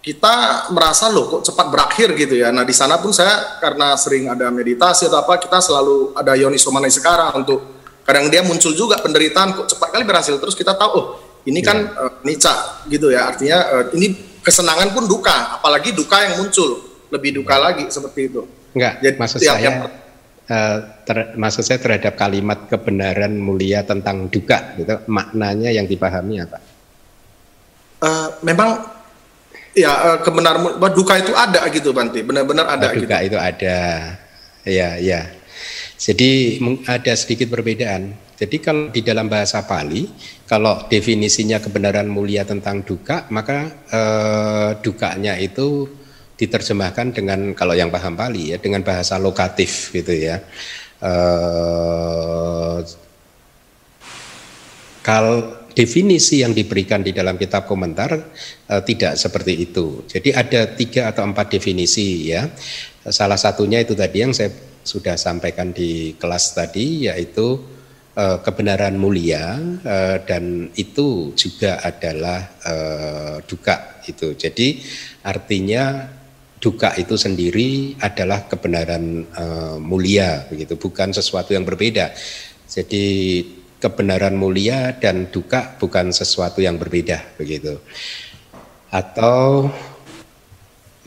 kita merasa loh kok cepat berakhir gitu ya. Nah di sana pun saya karena sering ada meditasi atau apa kita selalu ada Yoni Somani sekarang untuk kadang dia muncul juga penderitaan kok cepat kali berhasil terus kita tahu oh ini kan yeah. uh, nica gitu ya artinya uh, ini kesenangan pun duka apalagi duka yang muncul lebih duka yeah. lagi seperti itu. Enggak, Jadi, maksud ya, saya uh, ter, maksud saya terhadap kalimat kebenaran mulia tentang duka gitu maknanya yang dipahami apa? Uh, memang ya eh, kebenaran duka itu ada gitu Banti benar-benar ada oh, duka gitu. itu ada ya ya jadi ada sedikit perbedaan jadi kalau di dalam bahasa Pali kalau definisinya kebenaran mulia tentang duka maka eh, dukanya itu diterjemahkan dengan kalau yang paham Pali ya dengan bahasa lokatif gitu ya eh, kalau definisi yang diberikan di dalam kitab komentar uh, tidak seperti itu. Jadi ada tiga atau empat definisi ya. Salah satunya itu tadi yang saya sudah sampaikan di kelas tadi yaitu uh, kebenaran mulia uh, dan itu juga adalah uh, duka itu. Jadi artinya duka itu sendiri adalah kebenaran mulia begitu, bukan sesuatu yang berbeda. Jadi kebenaran mulia dan duka bukan sesuatu yang berbeda begitu. Atau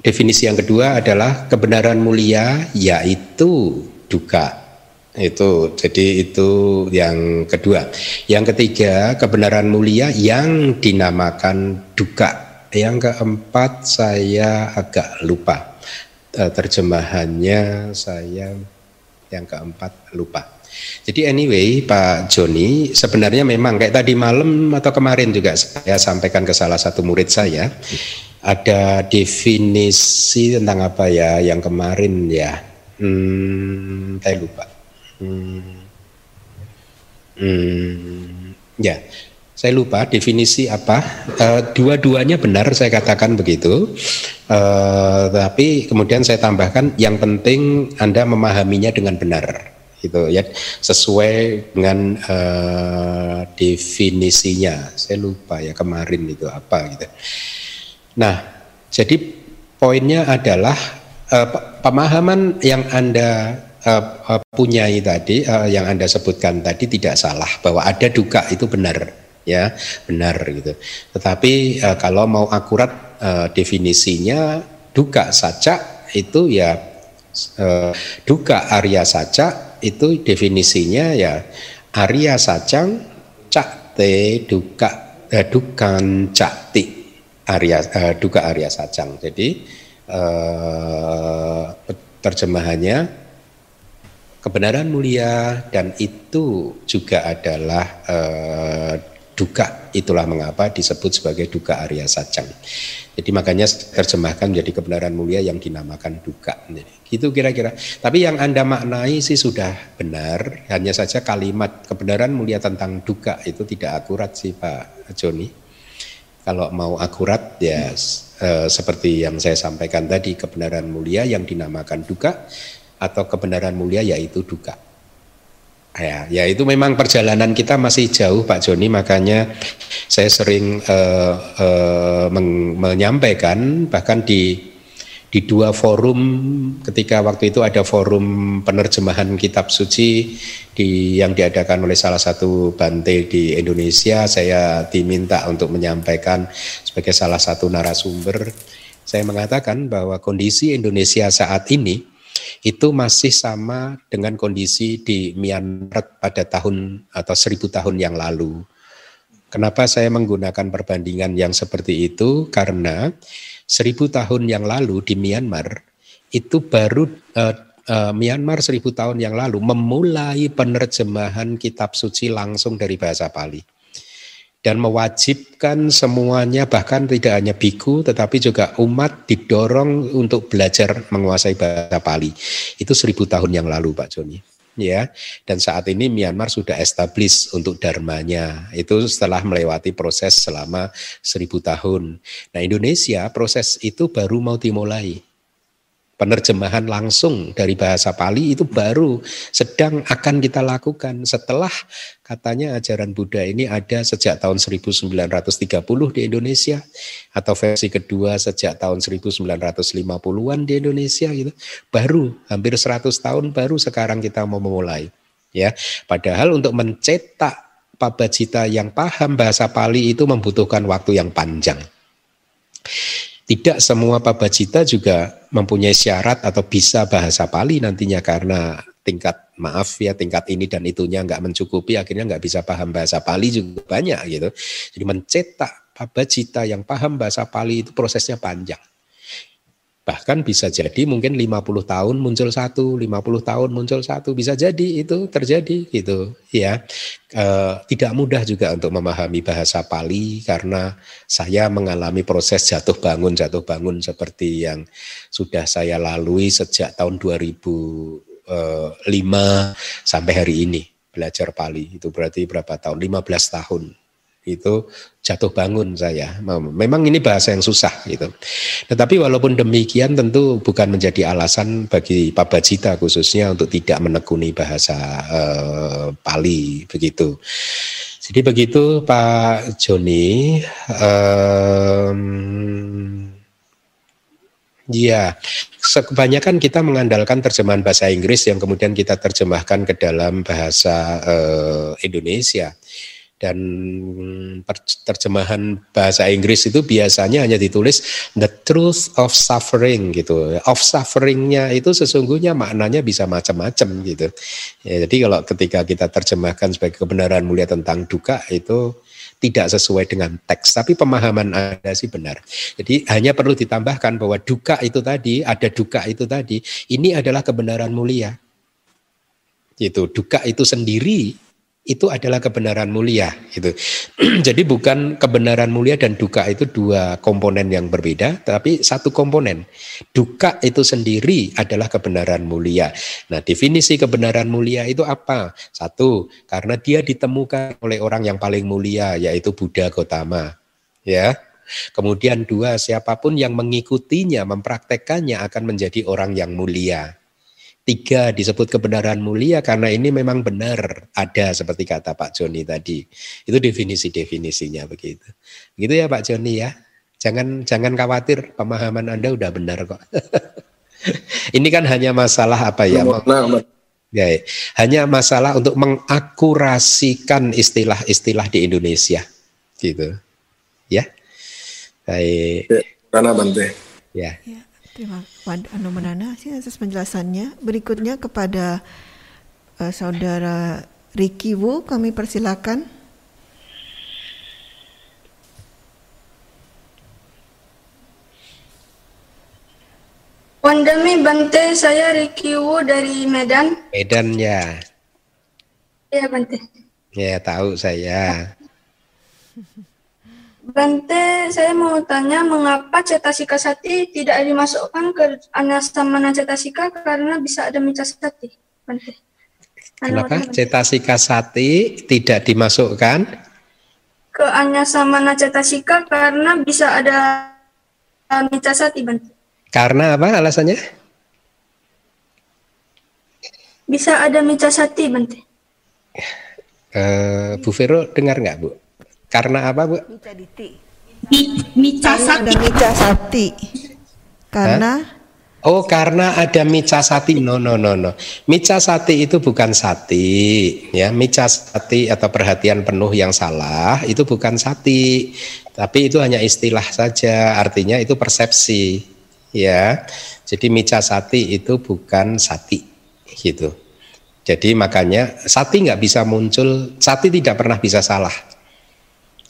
definisi yang kedua adalah kebenaran mulia yaitu duka. Itu jadi itu yang kedua. Yang ketiga, kebenaran mulia yang dinamakan duka. Yang keempat saya agak lupa. Eh, terjemahannya saya yang keempat lupa. Jadi anyway Pak Joni sebenarnya memang kayak tadi malam atau kemarin juga saya sampaikan ke salah satu murid saya ada definisi tentang apa ya yang kemarin ya hmm, saya lupa hmm, ya saya lupa definisi apa. Uh, dua-duanya benar saya katakan begitu. Uh, tapi kemudian saya tambahkan yang penting anda memahaminya dengan benar gitu ya. Sesuai dengan uh, definisinya. Saya lupa ya kemarin itu apa gitu. Nah jadi poinnya adalah pemahaman yang anda uh, uh, punyai tadi uh, yang anda sebutkan tadi tidak salah bahwa ada duka itu benar ya benar gitu tetapi uh, kalau mau akurat uh, definisinya duka saja itu ya uh, duka Arya saja itu definisinya ya Arya Sacang Cak Te Duka eh, Dukan Cakti Arya eh, Duka Arya Sacang. Jadi eh, terjemahannya kebenaran mulia dan itu juga adalah eh, duka itulah mengapa disebut sebagai duka Arya Sacang. Jadi makanya terjemahkan menjadi kebenaran mulia yang dinamakan duka. Gitu kira-kira. Tapi yang Anda maknai sih sudah benar. Hanya saja kalimat kebenaran mulia tentang duka itu tidak akurat sih Pak Joni. Kalau mau akurat ya eh, seperti yang saya sampaikan tadi kebenaran mulia yang dinamakan duka atau kebenaran mulia yaitu duka. Ya, ya itu memang perjalanan kita masih jauh Pak Joni, makanya saya sering uh, uh, menyampaikan bahkan di di dua forum ketika waktu itu ada forum penerjemahan kitab suci di yang diadakan oleh salah satu bante di Indonesia saya diminta untuk menyampaikan sebagai salah satu narasumber saya mengatakan bahwa kondisi Indonesia saat ini itu masih sama dengan kondisi di Myanmar pada tahun atau seribu tahun yang lalu. Kenapa saya menggunakan perbandingan yang seperti itu? Karena seribu tahun yang lalu di Myanmar itu baru uh, Myanmar seribu tahun yang lalu memulai penerjemahan kitab suci langsung dari bahasa Pali dan mewajibkan semuanya bahkan tidak hanya biku tetapi juga umat didorong untuk belajar menguasai bahasa Pali. Itu seribu tahun yang lalu Pak Joni. Ya, dan saat ini Myanmar sudah establish untuk dharmanya. Itu setelah melewati proses selama seribu tahun. Nah Indonesia proses itu baru mau dimulai penerjemahan langsung dari bahasa Pali itu baru sedang akan kita lakukan setelah katanya ajaran Buddha ini ada sejak tahun 1930 di Indonesia atau versi kedua sejak tahun 1950-an di Indonesia gitu. Baru hampir 100 tahun baru sekarang kita mau memulai ya. Padahal untuk mencetak pabacita yang paham bahasa Pali itu membutuhkan waktu yang panjang. Tidak semua pabacita juga mempunyai syarat atau bisa bahasa Pali nantinya karena tingkat maaf ya tingkat ini dan itunya nggak mencukupi akhirnya nggak bisa paham bahasa Pali juga banyak gitu. Jadi mencetak pabacita yang paham bahasa Pali itu prosesnya panjang. Bahkan bisa jadi mungkin 50 tahun muncul satu, 50 tahun muncul satu, bisa jadi itu terjadi gitu ya. E, tidak mudah juga untuk memahami bahasa Pali karena saya mengalami proses jatuh bangun jatuh bangun seperti yang sudah saya lalui sejak tahun 2005 eh, sampai hari ini belajar Pali. Itu berarti berapa tahun? 15 tahun itu jatuh bangun saya. Memang ini bahasa yang susah gitu. Tetapi walaupun demikian tentu bukan menjadi alasan bagi Pabajita khususnya untuk tidak menekuni bahasa Pali begitu. Jadi begitu Pak Joni. Ya, kebanyakan kita mengandalkan terjemahan bahasa Inggris yang kemudian kita terjemahkan ke dalam bahasa uh, Indonesia. Dan terjemahan bahasa Inggris itu biasanya hanya ditulis the truth of suffering gitu. Of sufferingnya itu sesungguhnya maknanya bisa macam-macam gitu. Ya, jadi kalau ketika kita terjemahkan sebagai kebenaran mulia tentang duka itu tidak sesuai dengan teks, tapi pemahaman Anda sih benar. Jadi hanya perlu ditambahkan bahwa duka itu tadi, ada duka itu tadi, ini adalah kebenaran mulia. Gitu, duka itu sendiri itu adalah kebenaran mulia itu. Jadi bukan kebenaran mulia dan duka itu dua komponen yang berbeda, tapi satu komponen. Duka itu sendiri adalah kebenaran mulia. Nah, definisi kebenaran mulia itu apa? Satu, karena dia ditemukan oleh orang yang paling mulia yaitu Buddha Gotama. Ya. Kemudian dua, siapa pun yang mengikutinya, mempraktekannya akan menjadi orang yang mulia. Tiga disebut kebenaran mulia karena ini memang benar ada seperti kata Pak Joni tadi. Itu definisi-definisinya begitu. Begitu ya Pak Joni ya. Jangan jangan khawatir pemahaman Anda udah benar kok. ini kan hanya masalah apa ya? Nah, ya, hanya masalah untuk mengakurasikan istilah-istilah di Indonesia gitu. Ya. Baik. Ya, karena Bante. Ya. ya. Terima kasih Anu Menana atas penjelasannya. Berikutnya kepada uh, saudara Ricky Wu kami persilakan. Wandami Bante, saya Ricky Wu dari Medan. Medan ya. Iya Bante. Ya tahu saya. Bante, saya mau tanya mengapa cetasika sati tidak dimasukkan ke anasamana cetasika karena bisa ada mica sati, Bante. Kenapa cetasika sati tidak dimasukkan ke anasamana cetasika karena bisa ada mica sati, Bante. Karena apa alasannya? Bisa ada mica sati, Bante. Uh, Bu Vero dengar nggak, Bu? Karena apa, Bu? Mica diti. Mica sati. Ada mica sati. Karena Hah? Oh, karena ada mica sati. No, no, no, no. Mica sati itu bukan sati, ya. Mica sati atau perhatian penuh yang salah itu bukan sati, tapi itu hanya istilah saja. Artinya itu persepsi, ya. Jadi mica sati itu bukan sati, gitu. Jadi makanya sati nggak bisa muncul, sati tidak pernah bisa salah.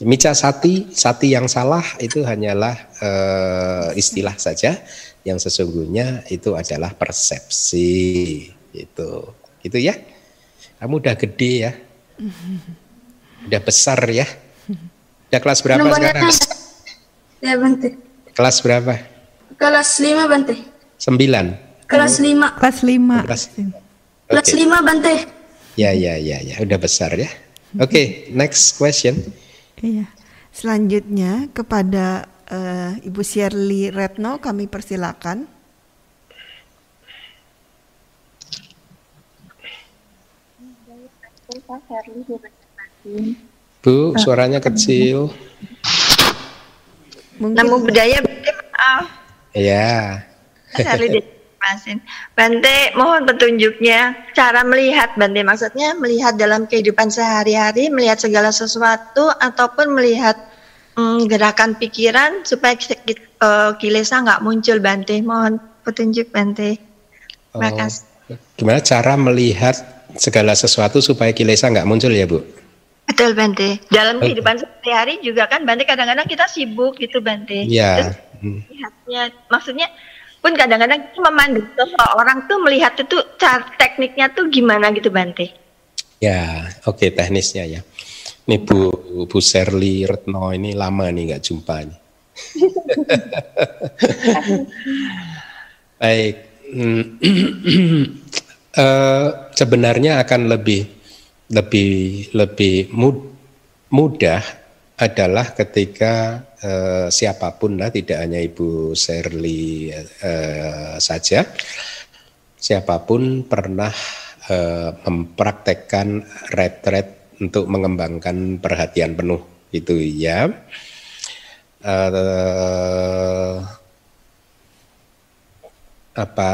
Mica sati, sati yang salah itu hanyalah uh, istilah saja yang sesungguhnya itu adalah persepsi itu. Gitu ya. Kamu udah gede ya. Udah besar ya. Udah kelas berapa Nomornya sekarang? Ya, Bante. Kelas berapa? Kelas 5, Bante. 9. Kelas 5. Kelas 5. Kelas, kelas okay. 5, Bante. Ya, ya, ya, ya. Udah besar ya. Oke, okay, next question. Iya. Selanjutnya kepada uh, Ibu Shirley Retno kami persilakan. Bu, suaranya kecil. Mungkin... Namo budaya, maaf. Iya. Shirley Masin. Bante, mohon petunjuknya cara melihat Bante maksudnya melihat dalam kehidupan sehari-hari, melihat segala sesuatu ataupun melihat mm, gerakan pikiran supaya uh, kilesa nggak muncul Bante. Mohon petunjuk Bante. Terima oh. Gimana cara melihat segala sesuatu supaya kilesa nggak muncul ya Bu? Betul Bante. Dalam kehidupan sehari-hari juga kan Bante kadang-kadang kita sibuk gitu Bante. Iya. Hmm. lihatnya maksudnya pun kadang-kadang memandang orang tuh melihat itu cara tekniknya tuh gimana gitu Bante. Ya, oke okay, teknisnya ya. Ini Bu Bu Serli Retno ini lama nih nggak jumpa nih. Baik, uh, sebenarnya akan lebih lebih lebih mud, mudah adalah ketika eh, siapa pun lah tidak hanya Ibu Serli eh, saja siapa pun pernah eh, mempraktekkan retret untuk mengembangkan perhatian penuh itu ya eh, apa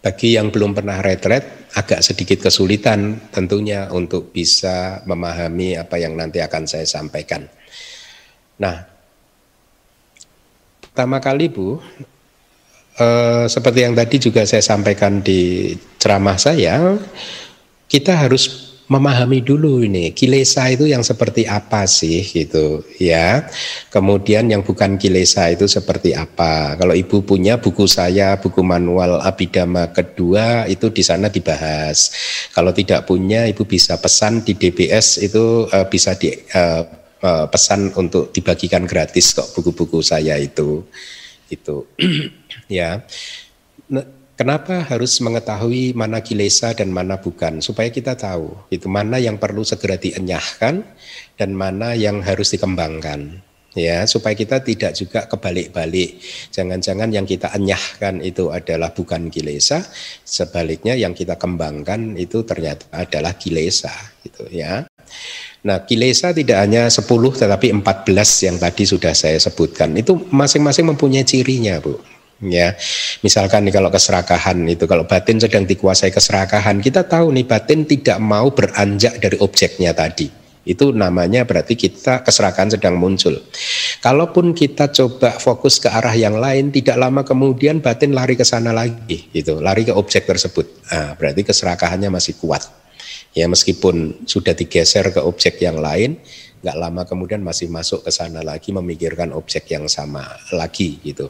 bagi yang belum pernah retret agak sedikit kesulitan tentunya untuk bisa memahami apa yang nanti akan saya sampaikan. Nah, pertama kali Bu, eh, seperti yang tadi juga saya sampaikan di ceramah saya, kita harus memahami dulu ini kilesa itu yang seperti apa sih gitu ya. Kemudian yang bukan kilesa itu seperti apa. Kalau ibu punya buku saya buku manual abidama kedua itu di sana dibahas. Kalau tidak punya ibu bisa pesan di DBS itu uh, bisa di uh, uh, pesan untuk dibagikan gratis kok buku-buku saya itu itu ya Kenapa harus mengetahui mana kilesa dan mana bukan? Supaya kita tahu itu mana yang perlu segera dienyahkan dan mana yang harus dikembangkan. Ya, supaya kita tidak juga kebalik-balik. Jangan-jangan yang kita enyahkan itu adalah bukan kilesa, sebaliknya yang kita kembangkan itu ternyata adalah kilesa gitu ya. Nah, kilesa tidak hanya 10 tetapi 14 yang tadi sudah saya sebutkan. Itu masing-masing mempunyai cirinya, Bu ya misalkan nih kalau keserakahan itu kalau batin sedang dikuasai keserakahan kita tahu nih batin tidak mau beranjak dari objeknya tadi itu namanya berarti kita keserakahan sedang muncul. Kalaupun kita coba fokus ke arah yang lain, tidak lama kemudian batin lari ke sana lagi, itu lari ke objek tersebut. Nah, berarti keserakahannya masih kuat. Ya meskipun sudah digeser ke objek yang lain, nggak lama kemudian masih masuk ke sana lagi memikirkan objek yang sama lagi gitu.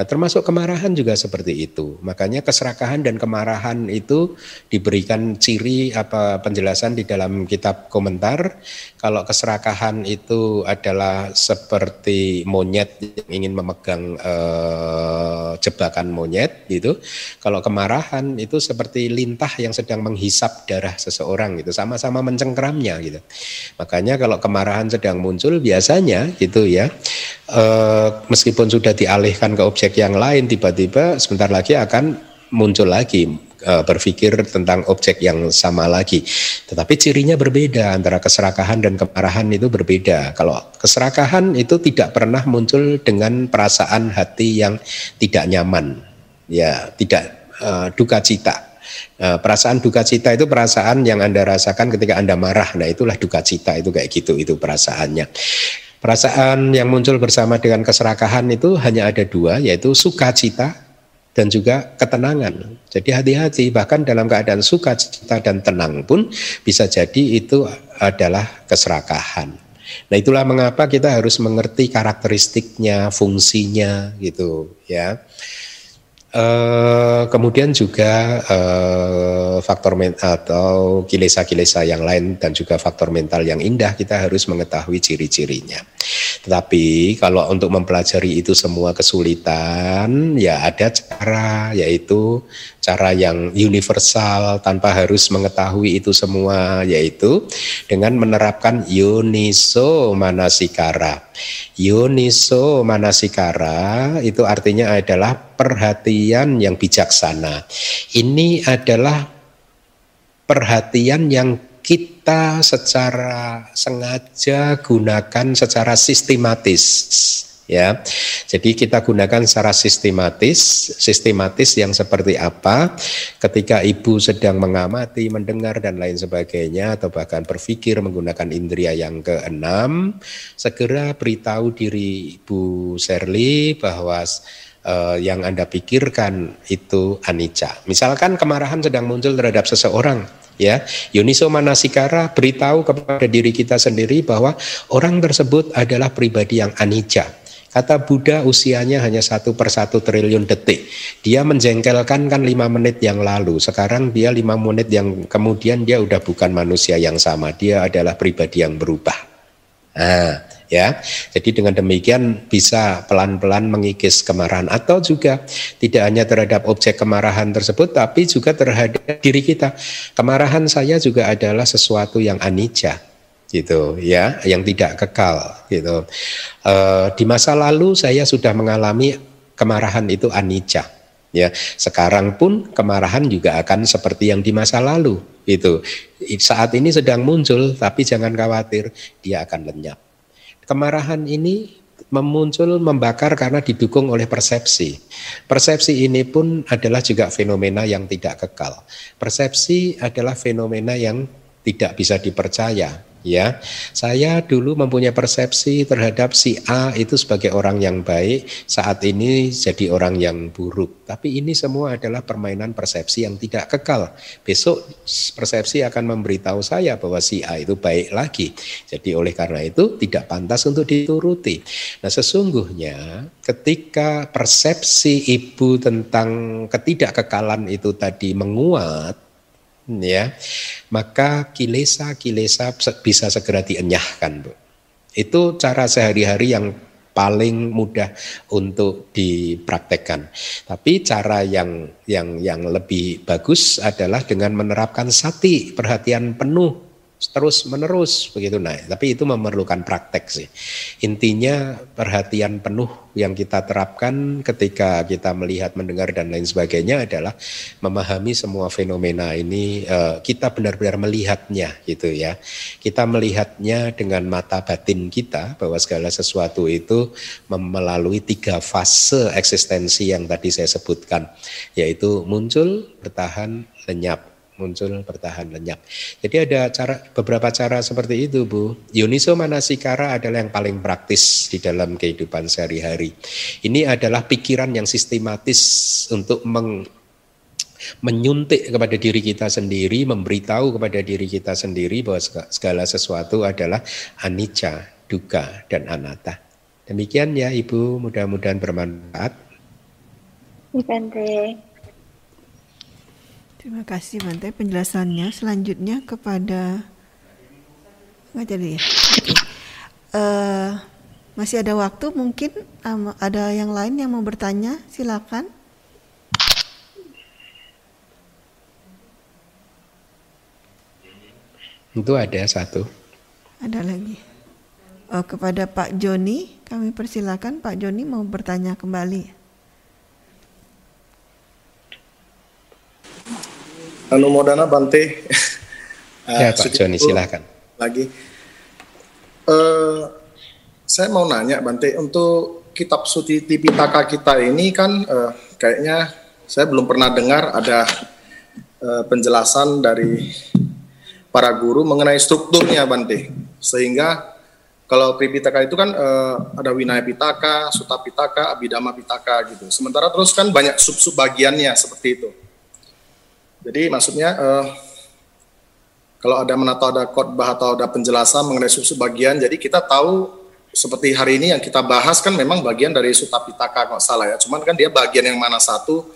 Nah, termasuk kemarahan juga seperti itu. Makanya keserakahan dan kemarahan itu diberikan ciri apa penjelasan di dalam kitab komentar. Kalau keserakahan itu adalah seperti monyet yang ingin memegang eh, jebakan monyet gitu. Kalau kemarahan itu seperti lintah yang sedang menghisap darah seseorang gitu, sama-sama mencengkramnya gitu. Makanya kalau kemarahan kemarahan sedang muncul biasanya gitu ya. E, meskipun sudah dialihkan ke objek yang lain tiba-tiba sebentar lagi akan muncul lagi e, berpikir tentang objek yang sama lagi. Tetapi cirinya berbeda antara keserakahan dan kemarahan itu berbeda. Kalau keserakahan itu tidak pernah muncul dengan perasaan hati yang tidak nyaman. Ya tidak e, duka cita Nah, perasaan duka cita itu perasaan yang Anda rasakan ketika Anda marah. Nah, itulah duka cita itu kayak gitu itu perasaannya. Perasaan yang muncul bersama dengan keserakahan itu hanya ada dua, yaitu sukacita dan juga ketenangan. Jadi hati-hati, bahkan dalam keadaan sukacita dan tenang pun bisa jadi itu adalah keserakahan. Nah itulah mengapa kita harus mengerti karakteristiknya, fungsinya gitu ya. Uh, kemudian juga uh, faktor mental atau kilesa-kilesa yang lain dan juga faktor mental yang indah kita harus mengetahui ciri-cirinya. Tetapi kalau untuk mempelajari itu semua kesulitan ya ada cara yaitu cara yang universal tanpa harus mengetahui itu semua yaitu dengan menerapkan yoniso manasikara. Yoniso manasikara itu artinya adalah perhatian yang bijaksana. Ini adalah perhatian yang kita secara sengaja gunakan secara sistematis ya. Jadi kita gunakan secara sistematis, sistematis yang seperti apa ketika ibu sedang mengamati, mendengar dan lain sebagainya atau bahkan berpikir menggunakan indria yang keenam, segera beritahu diri Ibu Serli bahwa uh, yang Anda pikirkan itu anicca. Misalkan kemarahan sedang muncul terhadap seseorang, ya Yuniso Manasikara beritahu kepada diri kita sendiri bahwa orang tersebut adalah pribadi yang anicca Kata Buddha usianya hanya satu per satu triliun detik. Dia menjengkelkan kan lima menit yang lalu. Sekarang dia lima menit yang kemudian dia udah bukan manusia yang sama. Dia adalah pribadi yang berubah. Nah, ya. Jadi dengan demikian bisa pelan-pelan mengikis kemarahan atau juga tidak hanya terhadap objek kemarahan tersebut tapi juga terhadap diri kita. Kemarahan saya juga adalah sesuatu yang anicca gitu ya yang tidak kekal gitu e, di masa lalu saya sudah mengalami kemarahan itu anicca ya sekarang pun kemarahan juga akan seperti yang di masa lalu itu saat ini sedang muncul tapi jangan khawatir dia akan lenyap kemarahan ini memuncul membakar karena didukung oleh persepsi. Persepsi ini pun adalah juga fenomena yang tidak kekal. Persepsi adalah fenomena yang tidak bisa dipercaya ya saya dulu mempunyai persepsi terhadap si A itu sebagai orang yang baik saat ini jadi orang yang buruk. Tapi ini semua adalah permainan persepsi yang tidak kekal. Besok persepsi akan memberitahu saya bahwa si A itu baik lagi. Jadi oleh karena itu tidak pantas untuk dituruti. Nah sesungguhnya ketika persepsi ibu tentang ketidakkekalan itu tadi menguat ya maka kilesa-kilesa bisa segera dienyahkan Bu. Itu cara sehari-hari yang paling mudah untuk dipraktekkan. Tapi cara yang yang yang lebih bagus adalah dengan menerapkan sati, perhatian penuh terus menerus begitu. Nah tapi itu memerlukan praktek sih. Intinya perhatian penuh yang kita terapkan ketika kita melihat mendengar dan lain sebagainya adalah memahami semua fenomena ini eh, kita benar-benar melihatnya gitu ya. Kita melihatnya dengan mata batin kita bahwa segala sesuatu itu melalui tiga fase eksistensi yang tadi saya sebutkan yaitu muncul bertahan lenyap muncul bertahan lenyap. Jadi ada cara beberapa cara seperti itu, Bu. Yuniso manasikara adalah yang paling praktis di dalam kehidupan sehari-hari. Ini adalah pikiran yang sistematis untuk meng menyuntik kepada diri kita sendiri, memberitahu kepada diri kita sendiri bahwa segala sesuatu adalah anicca, duka, dan anatta. Demikian ya Ibu, mudah-mudahan bermanfaat. Bante. Terima kasih Bante penjelasannya. Selanjutnya kepada nggak jadi ya. Okay. Uh, eh, masih ada waktu mungkin um, ada yang lain yang mau bertanya silakan. Itu ada satu. Ada lagi. Oh, kepada Pak Joni, kami persilakan Pak Joni mau bertanya kembali. Anu Modana Bante. ya Pak Joni silahkan. Lagi. Uh, saya mau nanya Bante untuk kitab Suti Tipitaka kita ini kan uh, kayaknya saya belum pernah dengar ada uh, penjelasan dari para guru mengenai strukturnya Bante. Sehingga kalau Tripitaka itu kan uh, ada Winaya Pitaka, Sutta Pitaka, Abhidhamma Pitaka gitu. Sementara terus kan banyak sub-sub bagiannya seperti itu. Jadi maksudnya uh, kalau ada menato ada khotbah atau ada penjelasan mengenai sub bagian, jadi kita tahu seperti hari ini yang kita bahas kan memang bagian dari Sutta Pitaka kalau salah ya. Cuman kan dia bagian yang mana satu.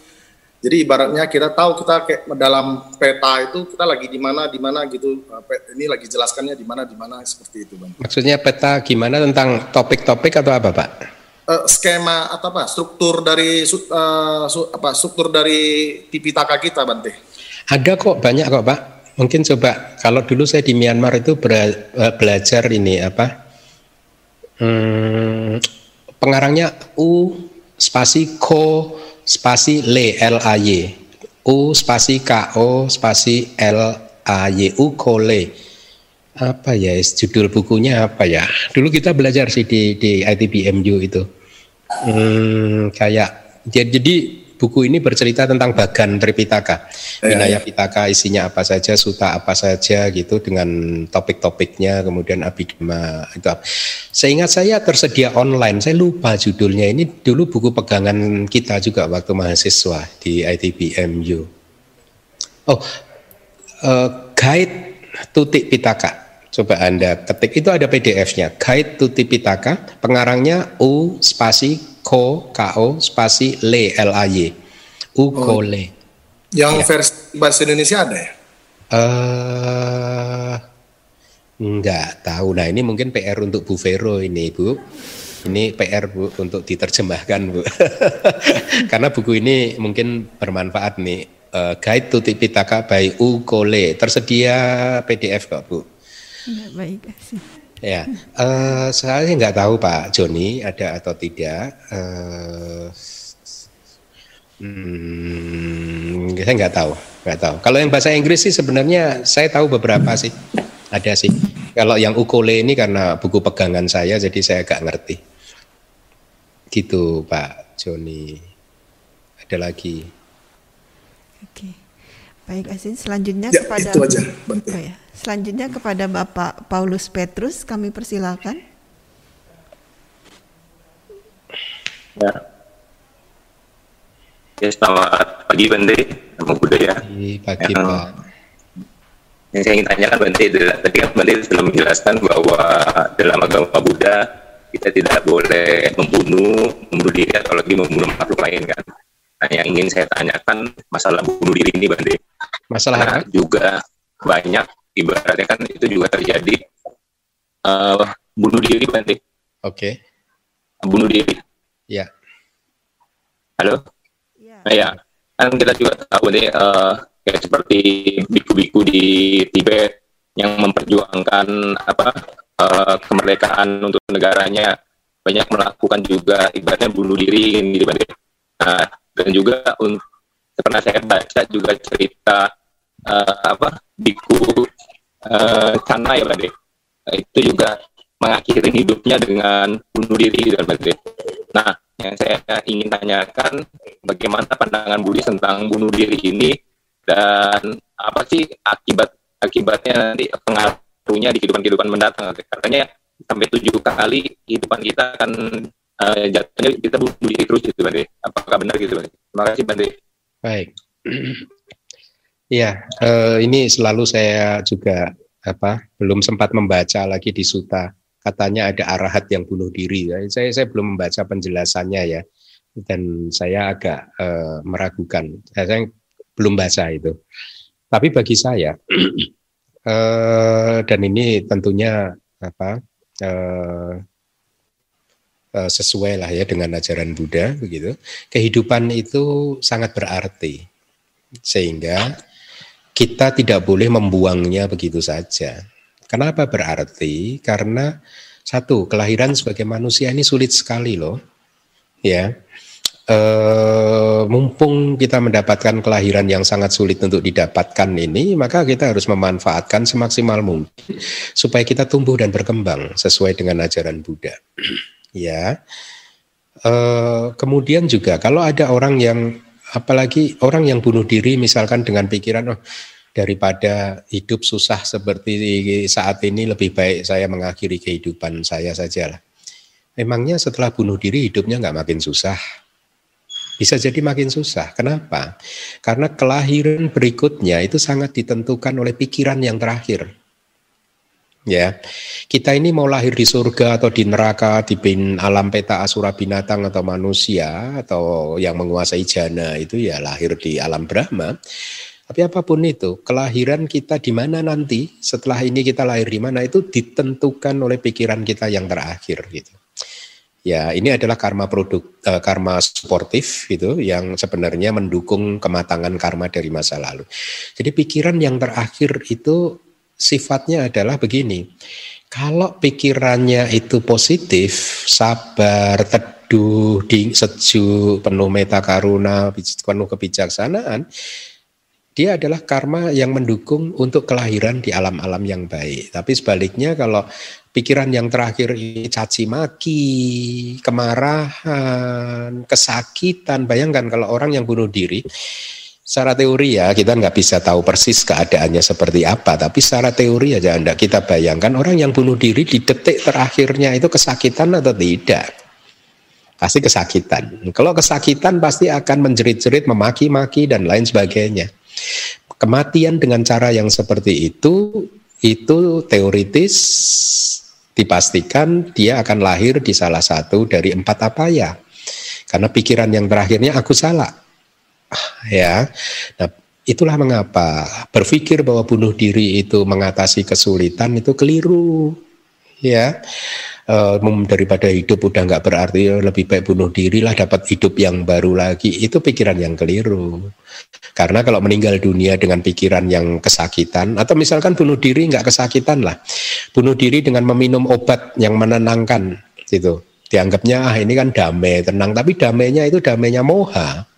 Jadi ibaratnya kita tahu kita kayak dalam peta itu kita lagi di mana di mana gitu. Eh, ini lagi jelaskannya di mana di mana seperti itu, Bang. Maksudnya peta gimana tentang topik-topik atau apa, Pak? Uh, skema atau apa struktur dari uh, apa struktur dari Tipitaka kita, Bante. Ada kok banyak kok Pak. Mungkin coba kalau dulu saya di Myanmar itu eh, belajar ini apa? Hmm, pengarangnya U spasi ko spasi le L A Y. U spasi K O spasi L A Y U kole. Apa ya judul bukunya apa ya? Dulu kita belajar sih di di ITBMU itu. Hmm, kayak jadi buku ini bercerita tentang bagan Tripitaka. Ya, Winaya Pitaka isinya apa saja, suta apa saja gitu dengan topik-topiknya, kemudian abidama itu. Seingat saya tersedia online, saya lupa judulnya. Ini dulu buku pegangan kita juga waktu mahasiswa di ITBMU. Oh, uh, guide Tutik Pitaka. Coba Anda ketik itu ada PDF-nya. Guide to Tipitaka, pengarangnya U spasi ko ko spasi le l a y ukole. Oh, yang ya. versi bahasa Indonesia ada ya? Eh uh, enggak tahu. Nah, ini mungkin PR untuk Bu Vero ini, Bu. Ini PR Bu untuk diterjemahkan, Bu. Karena buku ini mungkin bermanfaat nih. Uh, Guide to Tipitaka by Ukole. Tersedia PDF kok, Bu. Ya, baik, Ya, uh, saya nggak tahu Pak Joni ada atau tidak. Uh, hmm, saya nggak tahu, nggak tahu. Kalau yang bahasa Inggris sih sebenarnya saya tahu beberapa sih, ada sih. Kalau yang ukole ini karena buku pegangan saya, jadi saya agak ngerti. Gitu Pak Joni. Ada lagi. Oke. Baik Asin, selanjutnya Ya, kepada itu aja. Oh ya. Selanjutnya kepada Bapak Paulus Petrus kami persilakan. Ya. Ya, selamat pagi Bante, nama budaya. Pagi, pagi Ya, Pak. Yang saya ingin tanyakan Bante, tadi kan Bante sudah menjelaskan bahwa dalam agama Buddha kita tidak boleh membunuh, membunuh diri atau lagi membunuh makhluk lain kan. Nah, yang ingin saya tanyakan masalah bunuh diri ini Bante. Masalah apa? juga banyak ibaratnya kan itu juga terjadi eh, bunuh diri Bante, Oke. bunuh diri. Ya. Halo? Ya. Nah ya, kan kita juga tahu nih eh, kayak seperti biku-biku di Tibet yang memperjuangkan apa eh, kemerdekaan untuk negaranya banyak melakukan juga ibaratnya bunuh diri gitu. Nah, dan juga un- pernah saya baca juga cerita eh, apa biku eh, Cana ya. Nah, itu juga mengakhiri hidupnya dengan bunuh diri gitu Bang. Nah, yang saya ingin tanyakan bagaimana pandangan Budi tentang bunuh diri ini dan apa sih akibat akibatnya nanti pengaruhnya di kehidupan kehidupan mendatang katanya sampai tujuh kali kehidupan kita akan eh, jatuhnya kita bunuh diri terus gitu Bante. Apakah benar gitu Bante? Terima kasih Bante. Baik. Iya, eh, ini selalu saya juga apa belum sempat membaca lagi di suta. Katanya ada arahat yang bunuh diri. Saya saya belum membaca penjelasannya ya, dan saya agak eh, meragukan. Saya, saya belum baca itu. Tapi bagi saya eh, dan ini tentunya apa eh, eh, sesuai lah ya dengan ajaran Buddha begitu. Kehidupan itu sangat berarti sehingga kita tidak boleh membuangnya begitu saja. Kenapa berarti? Karena satu, kelahiran sebagai manusia ini sulit sekali loh. Ya. Eh, mumpung kita mendapatkan kelahiran yang sangat sulit untuk didapatkan ini, maka kita harus memanfaatkan semaksimal mungkin supaya kita tumbuh dan berkembang sesuai dengan ajaran Buddha. Ya. Eh, kemudian juga kalau ada orang yang apalagi orang yang bunuh diri misalkan dengan pikiran oh daripada hidup susah seperti saat ini lebih baik saya mengakhiri kehidupan saya saja lah. Emangnya setelah bunuh diri hidupnya nggak makin susah? Bisa jadi makin susah. Kenapa? Karena kelahiran berikutnya itu sangat ditentukan oleh pikiran yang terakhir. Ya, kita ini mau lahir di surga atau di neraka, di bin alam peta asura binatang atau manusia atau yang menguasai jana itu ya lahir di alam Brahma. Tapi apa pun itu, kelahiran kita di mana nanti, setelah ini kita lahir di mana itu ditentukan oleh pikiran kita yang terakhir gitu. Ya, ini adalah karma produk eh, karma suportif itu yang sebenarnya mendukung kematangan karma dari masa lalu. Jadi pikiran yang terakhir itu sifatnya adalah begini. Kalau pikirannya itu positif, sabar, teduh, ding, sejuk, penuh meta karuna, penuh kebijaksanaan, dia adalah karma yang mendukung untuk kelahiran di alam-alam yang baik. Tapi sebaliknya kalau pikiran yang terakhir ini caci maki, kemarahan, kesakitan, bayangkan kalau orang yang bunuh diri, secara teori ya kita nggak bisa tahu persis keadaannya seperti apa, tapi secara teori aja anda kita bayangkan orang yang bunuh diri di detik terakhirnya itu kesakitan atau tidak? Pasti kesakitan. Kalau kesakitan pasti akan menjerit-jerit, memaki-maki dan lain sebagainya. Kematian dengan cara yang seperti itu itu teoritis dipastikan dia akan lahir di salah satu dari empat apa ya. Karena pikiran yang terakhirnya aku salah. Ya. Nah, itulah mengapa berpikir bahwa bunuh diri itu mengatasi kesulitan itu keliru. Ya. Uh, daripada hidup udah nggak berarti lebih baik bunuh diri lah dapat hidup yang baru lagi itu pikiran yang keliru karena kalau meninggal dunia dengan pikiran yang kesakitan atau misalkan bunuh diri nggak kesakitan lah bunuh diri dengan meminum obat yang menenangkan gitu dianggapnya ah ini kan damai tenang tapi damainya itu damainya moha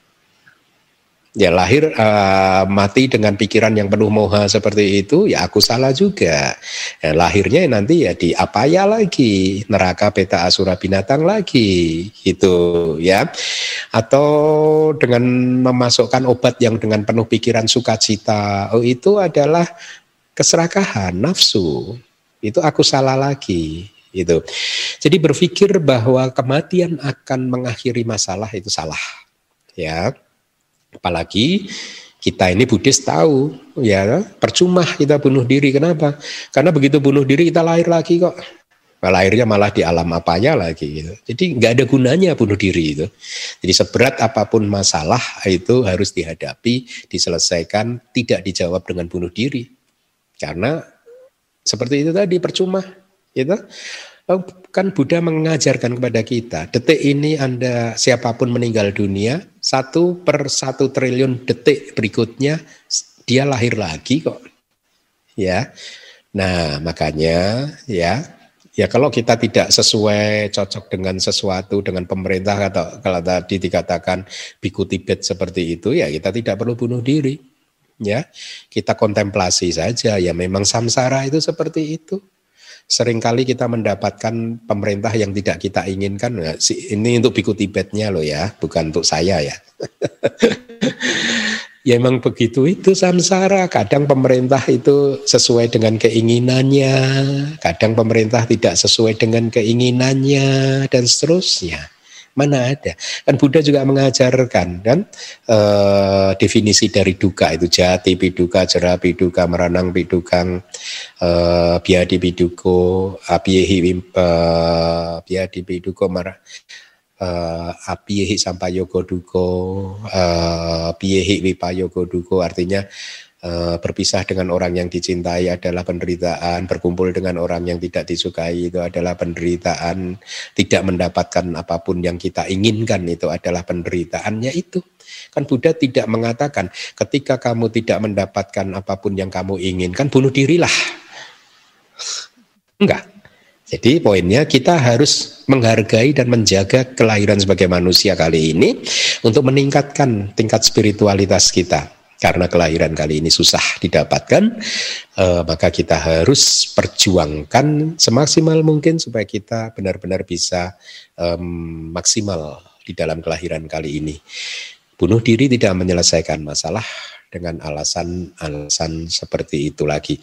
Ya lahir uh, mati dengan pikiran yang penuh moha seperti itu, ya aku salah juga. Ya, lahirnya nanti ya di apa ya lagi, neraka peta asura binatang lagi, gitu ya. Atau dengan memasukkan obat yang dengan penuh pikiran sukacita, oh itu adalah keserakahan nafsu. Itu aku salah lagi, gitu. Jadi berpikir bahwa kematian akan mengakhiri masalah itu salah, ya Apalagi kita ini Buddhis tahu ya percuma kita bunuh diri kenapa? Karena begitu bunuh diri kita lahir lagi kok. Lahirnya malah di alam apanya lagi gitu. Jadi nggak ada gunanya bunuh diri itu. Jadi seberat apa pun masalah itu harus dihadapi, diselesaikan, tidak dijawab dengan bunuh diri. Karena seperti itu tadi percuma gitu. Oh, kan Buddha mengajarkan kepada kita, detik ini Anda siapa pun meninggal dunia, satu per satu triliun detik berikutnya dia lahir lagi kok. Ya, nah makanya ya, ya kalau kita tidak sesuai cocok dengan sesuatu dengan pemerintah atau kalau tadi dikatakan biku Tibet seperti itu, ya kita tidak perlu bunuh diri. Ya, kita kontemplasi saja. Ya memang samsara itu seperti itu sering kali kita mendapatkan pemerintah yang tidak kita inginkan. Ini untuk biku Tibetnya loh ya, bukan untuk saya ya. ya emang begitu itu samsara. Kadang pemerintah itu sesuai dengan keinginannya, kadang pemerintah tidak sesuai dengan keinginannya dan seterusnya. Mana ada? Kan Buddha juga mengajarkan kan e, definisi dari duka itu jati piduka, jera piduka, meranang pidukang, e, biadi piduko, apiyehi e, biadi piduko, marah uh, apiyehi sampayogo duko, uh, piyehi wipayogo duko, artinya Eh, berpisah dengan orang yang dicintai adalah penderitaan, berkumpul dengan orang yang tidak disukai itu adalah penderitaan, tidak mendapatkan apa pun yang kita inginkan itu adalah penderitaannya itu. Kan Buddha tidak mengatakan ketika kamu tidak mendapatkan apa pun yang kamu inginkan bunuh dirilah. Enggak. Jadi poinnya kita harus menghargai dan menjaga kelahiran sebagai manusia kali ini untuk meningkatkan tingkat spiritualitas kita karena kelahiran kali ini susah didapatkan, eh, maka kita harus perjuangkan semaksimal mungkin supaya kita benar-benar bisa eh, maksimal di dalam kelahiran kali ini. Bunuh diri tidak menyelesaikan masalah dengan alasan-alasan seperti itu lagi.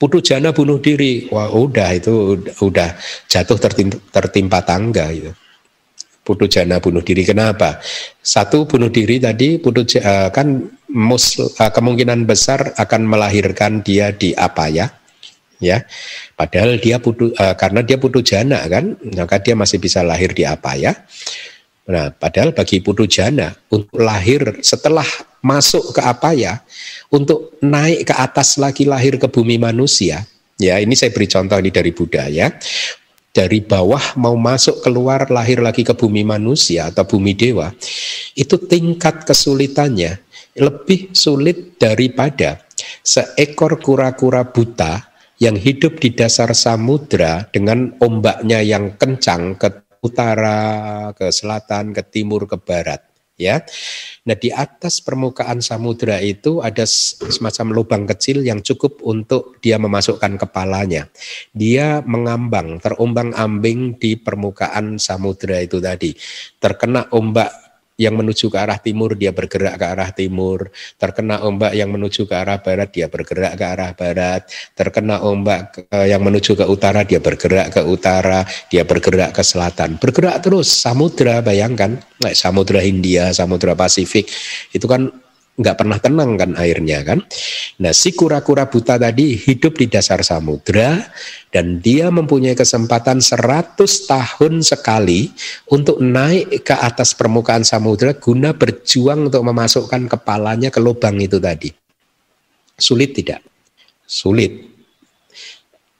Putu jana bunuh diri, wah udah itu udah jatuh tertimpa, tertimpa tangga itu putu jana bunuh diri. Kenapa? Satu bunuh diri tadi putu uh, kan mus, uh, kemungkinan besar akan melahirkan dia di apa ya? Ya, padahal dia putu uh, karena dia putu jana kan, maka dia masih bisa lahir di apa ya? Nah, padahal bagi putu jana untuk lahir setelah masuk ke apa ya, untuk naik ke atas lagi lahir ke bumi manusia, ya ini saya beri contoh ini dari Buddha ya dari bawah mau masuk keluar lahir lagi ke bumi manusia atau bumi dewa itu tingkat kesulitannya lebih sulit daripada seekor kura-kura buta yang hidup di dasar samudra dengan ombaknya yang kencang ke utara, ke selatan, ke timur, ke barat ya. Nah, di atas permukaan samudra itu ada semacam lubang kecil yang cukup untuk dia memasukkan kepalanya. Dia mengambang, terombang-ambing di permukaan samudra itu tadi. Terkena ombak yang menuju ke arah timur dia bergerak ke arah timur, terkena ombak yang menuju ke arah barat dia bergerak ke arah barat, terkena ombak eh, yang menuju ke utara dia bergerak ke utara, dia bergerak ke selatan, bergerak terus. Samudra bayangkan, samudra Hindia, samudra Pasifik. Itu kan nggak pernah tenang kan airnya kan. Nah si kura-kura buta tadi hidup di dasar samudra dan dia mempunyai kesempatan 100 tahun sekali untuk naik ke atas permukaan samudra guna berjuang untuk memasukkan kepalanya ke lubang itu tadi. Sulit tidak? Sulit.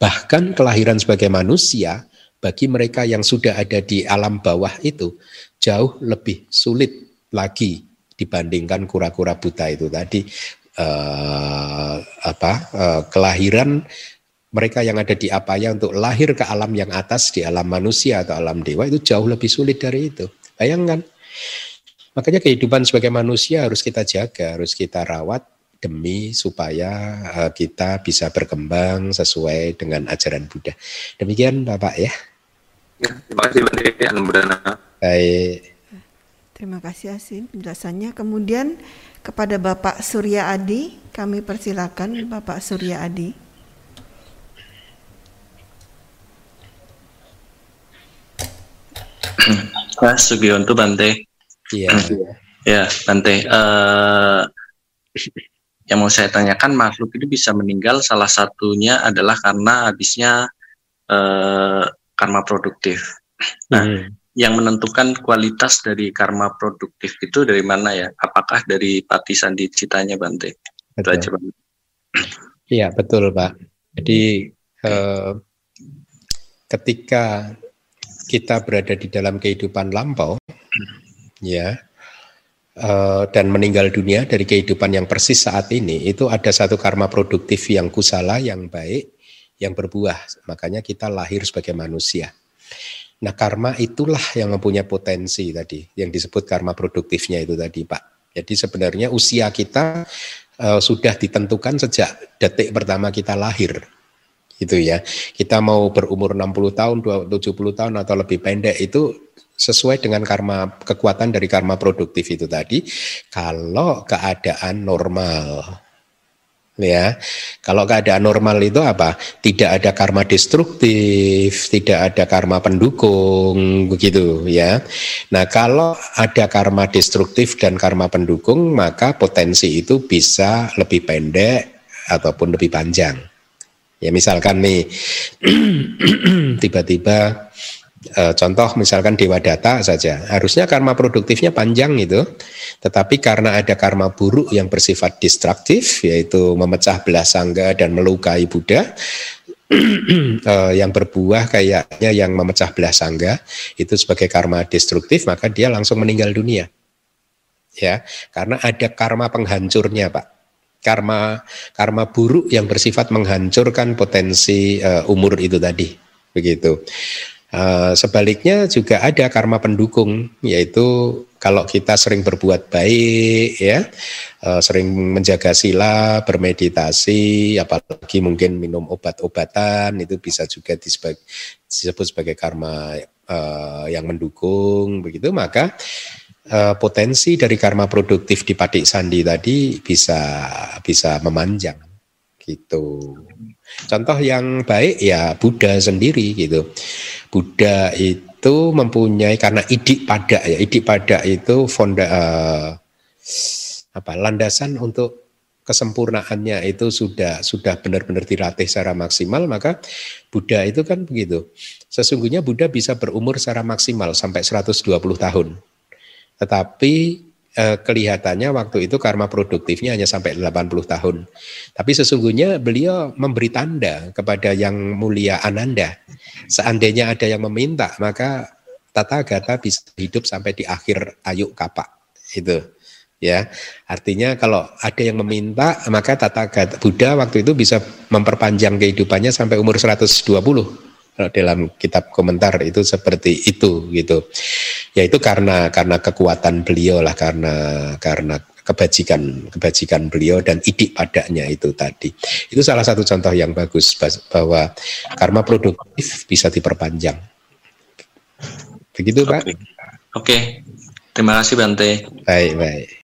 Bahkan kelahiran sebagai manusia bagi mereka yang sudah ada di alam bawah itu jauh lebih sulit lagi dibandingkan kura-kura buta itu tadi uh, apa uh, kelahiran mereka yang ada di apa ya untuk lahir ke alam yang atas di alam manusia atau alam dewa itu jauh lebih sulit dari itu. Bayangkan. Makanya kehidupan sebagai manusia harus kita jaga, harus kita rawat demi supaya uh, kita bisa berkembang sesuai dengan ajaran Buddha. Demikian Bapak ya. Ya, terima kasih Anumbrana. Baik. Terima kasih Asin penjelasannya. Kemudian kepada Bapak Surya Adi, kami persilakan Bapak Surya Adi. Mas Sugionto Bante. Iya. Ya, Bante. Uh, yang mau saya tanyakan makhluk itu bisa meninggal salah satunya adalah karena habisnya uh, karma produktif. Nah, hmm. Yang menentukan kualitas dari karma produktif itu dari mana ya? Apakah dari pati sandi citanya Bante? Betul. Iya, betul Pak. Jadi uh, ketika kita berada di dalam kehidupan lampau, ya, uh, dan meninggal dunia dari kehidupan yang persis saat ini, itu ada satu karma produktif yang kusala, yang baik, yang berbuah. Makanya kita lahir sebagai manusia. Nah, karma itulah yang mempunyai potensi tadi, yang disebut karma produktifnya itu tadi, Pak. Jadi sebenarnya usia kita uh, sudah ditentukan sejak detik pertama kita lahir gitu ya. Kita mau berumur 60 tahun, 70 tahun atau lebih pendek itu sesuai dengan karma kekuatan dari karma produktif itu tadi kalau keadaan normal ya. Kalau keadaan normal itu apa? Tidak ada karma destruktif tidak ada karma pendukung begitu ya. Nah kalau ada karma destruktif dan karma pendukung maka potensi itu bisa lebih pendek ataupun lebih panjang. Ya misalkan nih tiba-tiba contoh misalkan dewa data saja. Harusnya karma produktifnya panjang itu tetapi karena ada karma buruk yang bersifat destruktif yaitu memecah belah sangga dan melukai Buddha e, yang berbuah kayaknya yang memecah belah sangga itu sebagai karma destruktif maka dia langsung meninggal dunia. Ya karena ada karma penghancurnya Pak. Karma karma buruk yang bersifat menghancurkan potensi uh, umur itu tadi. Begitu uh, sebaliknya juga ada karma pendukung yaitu kalau kita sering berbuat baik ya uh, sering menjaga sila bermeditasi apalagi mungkin minum obat-obatan itu bisa juga disebut sebagai karma uh, yang mendukung begitu maka potensi dari karma produktif di Padik Sandi tadi bisa bisa memanjang gitu. Contoh yang baik ya Buddha sendiri gitu. Buddha itu mempunyai karena idik pada ya idik pada itu fonda uh, apa landasan untuk kesempurnaannya itu sudah sudah benar-benar dilatih secara maksimal maka Buddha itu kan begitu. Sesungguhnya Buddha bisa berumur secara maksimal sampai 120 tahun. Tetapi eh, kelihatannya waktu itu karma produktifnya hanya sampai 80 tahun. Tapi sesungguhnya beliau memberi tanda kepada yang mulia Ananda. Seandainya ada yang meminta, maka Tata Gata bisa hidup sampai di akhir ayu kapak. Itu ya. Artinya kalau ada yang meminta, maka Tata Buddha waktu itu bisa memperpanjang kehidupannya sampai umur 120 dalam kitab komentar itu seperti itu gitu. Yaitu karena karena kekuatan beliau lah karena karena kebajikan kebajikan beliau dan idik padanya itu tadi. Itu salah satu contoh yang bagus bahwa karma produktif bisa diperpanjang. Begitu Pak? Oke. Oke. Terima kasih Bante. Baik, baik.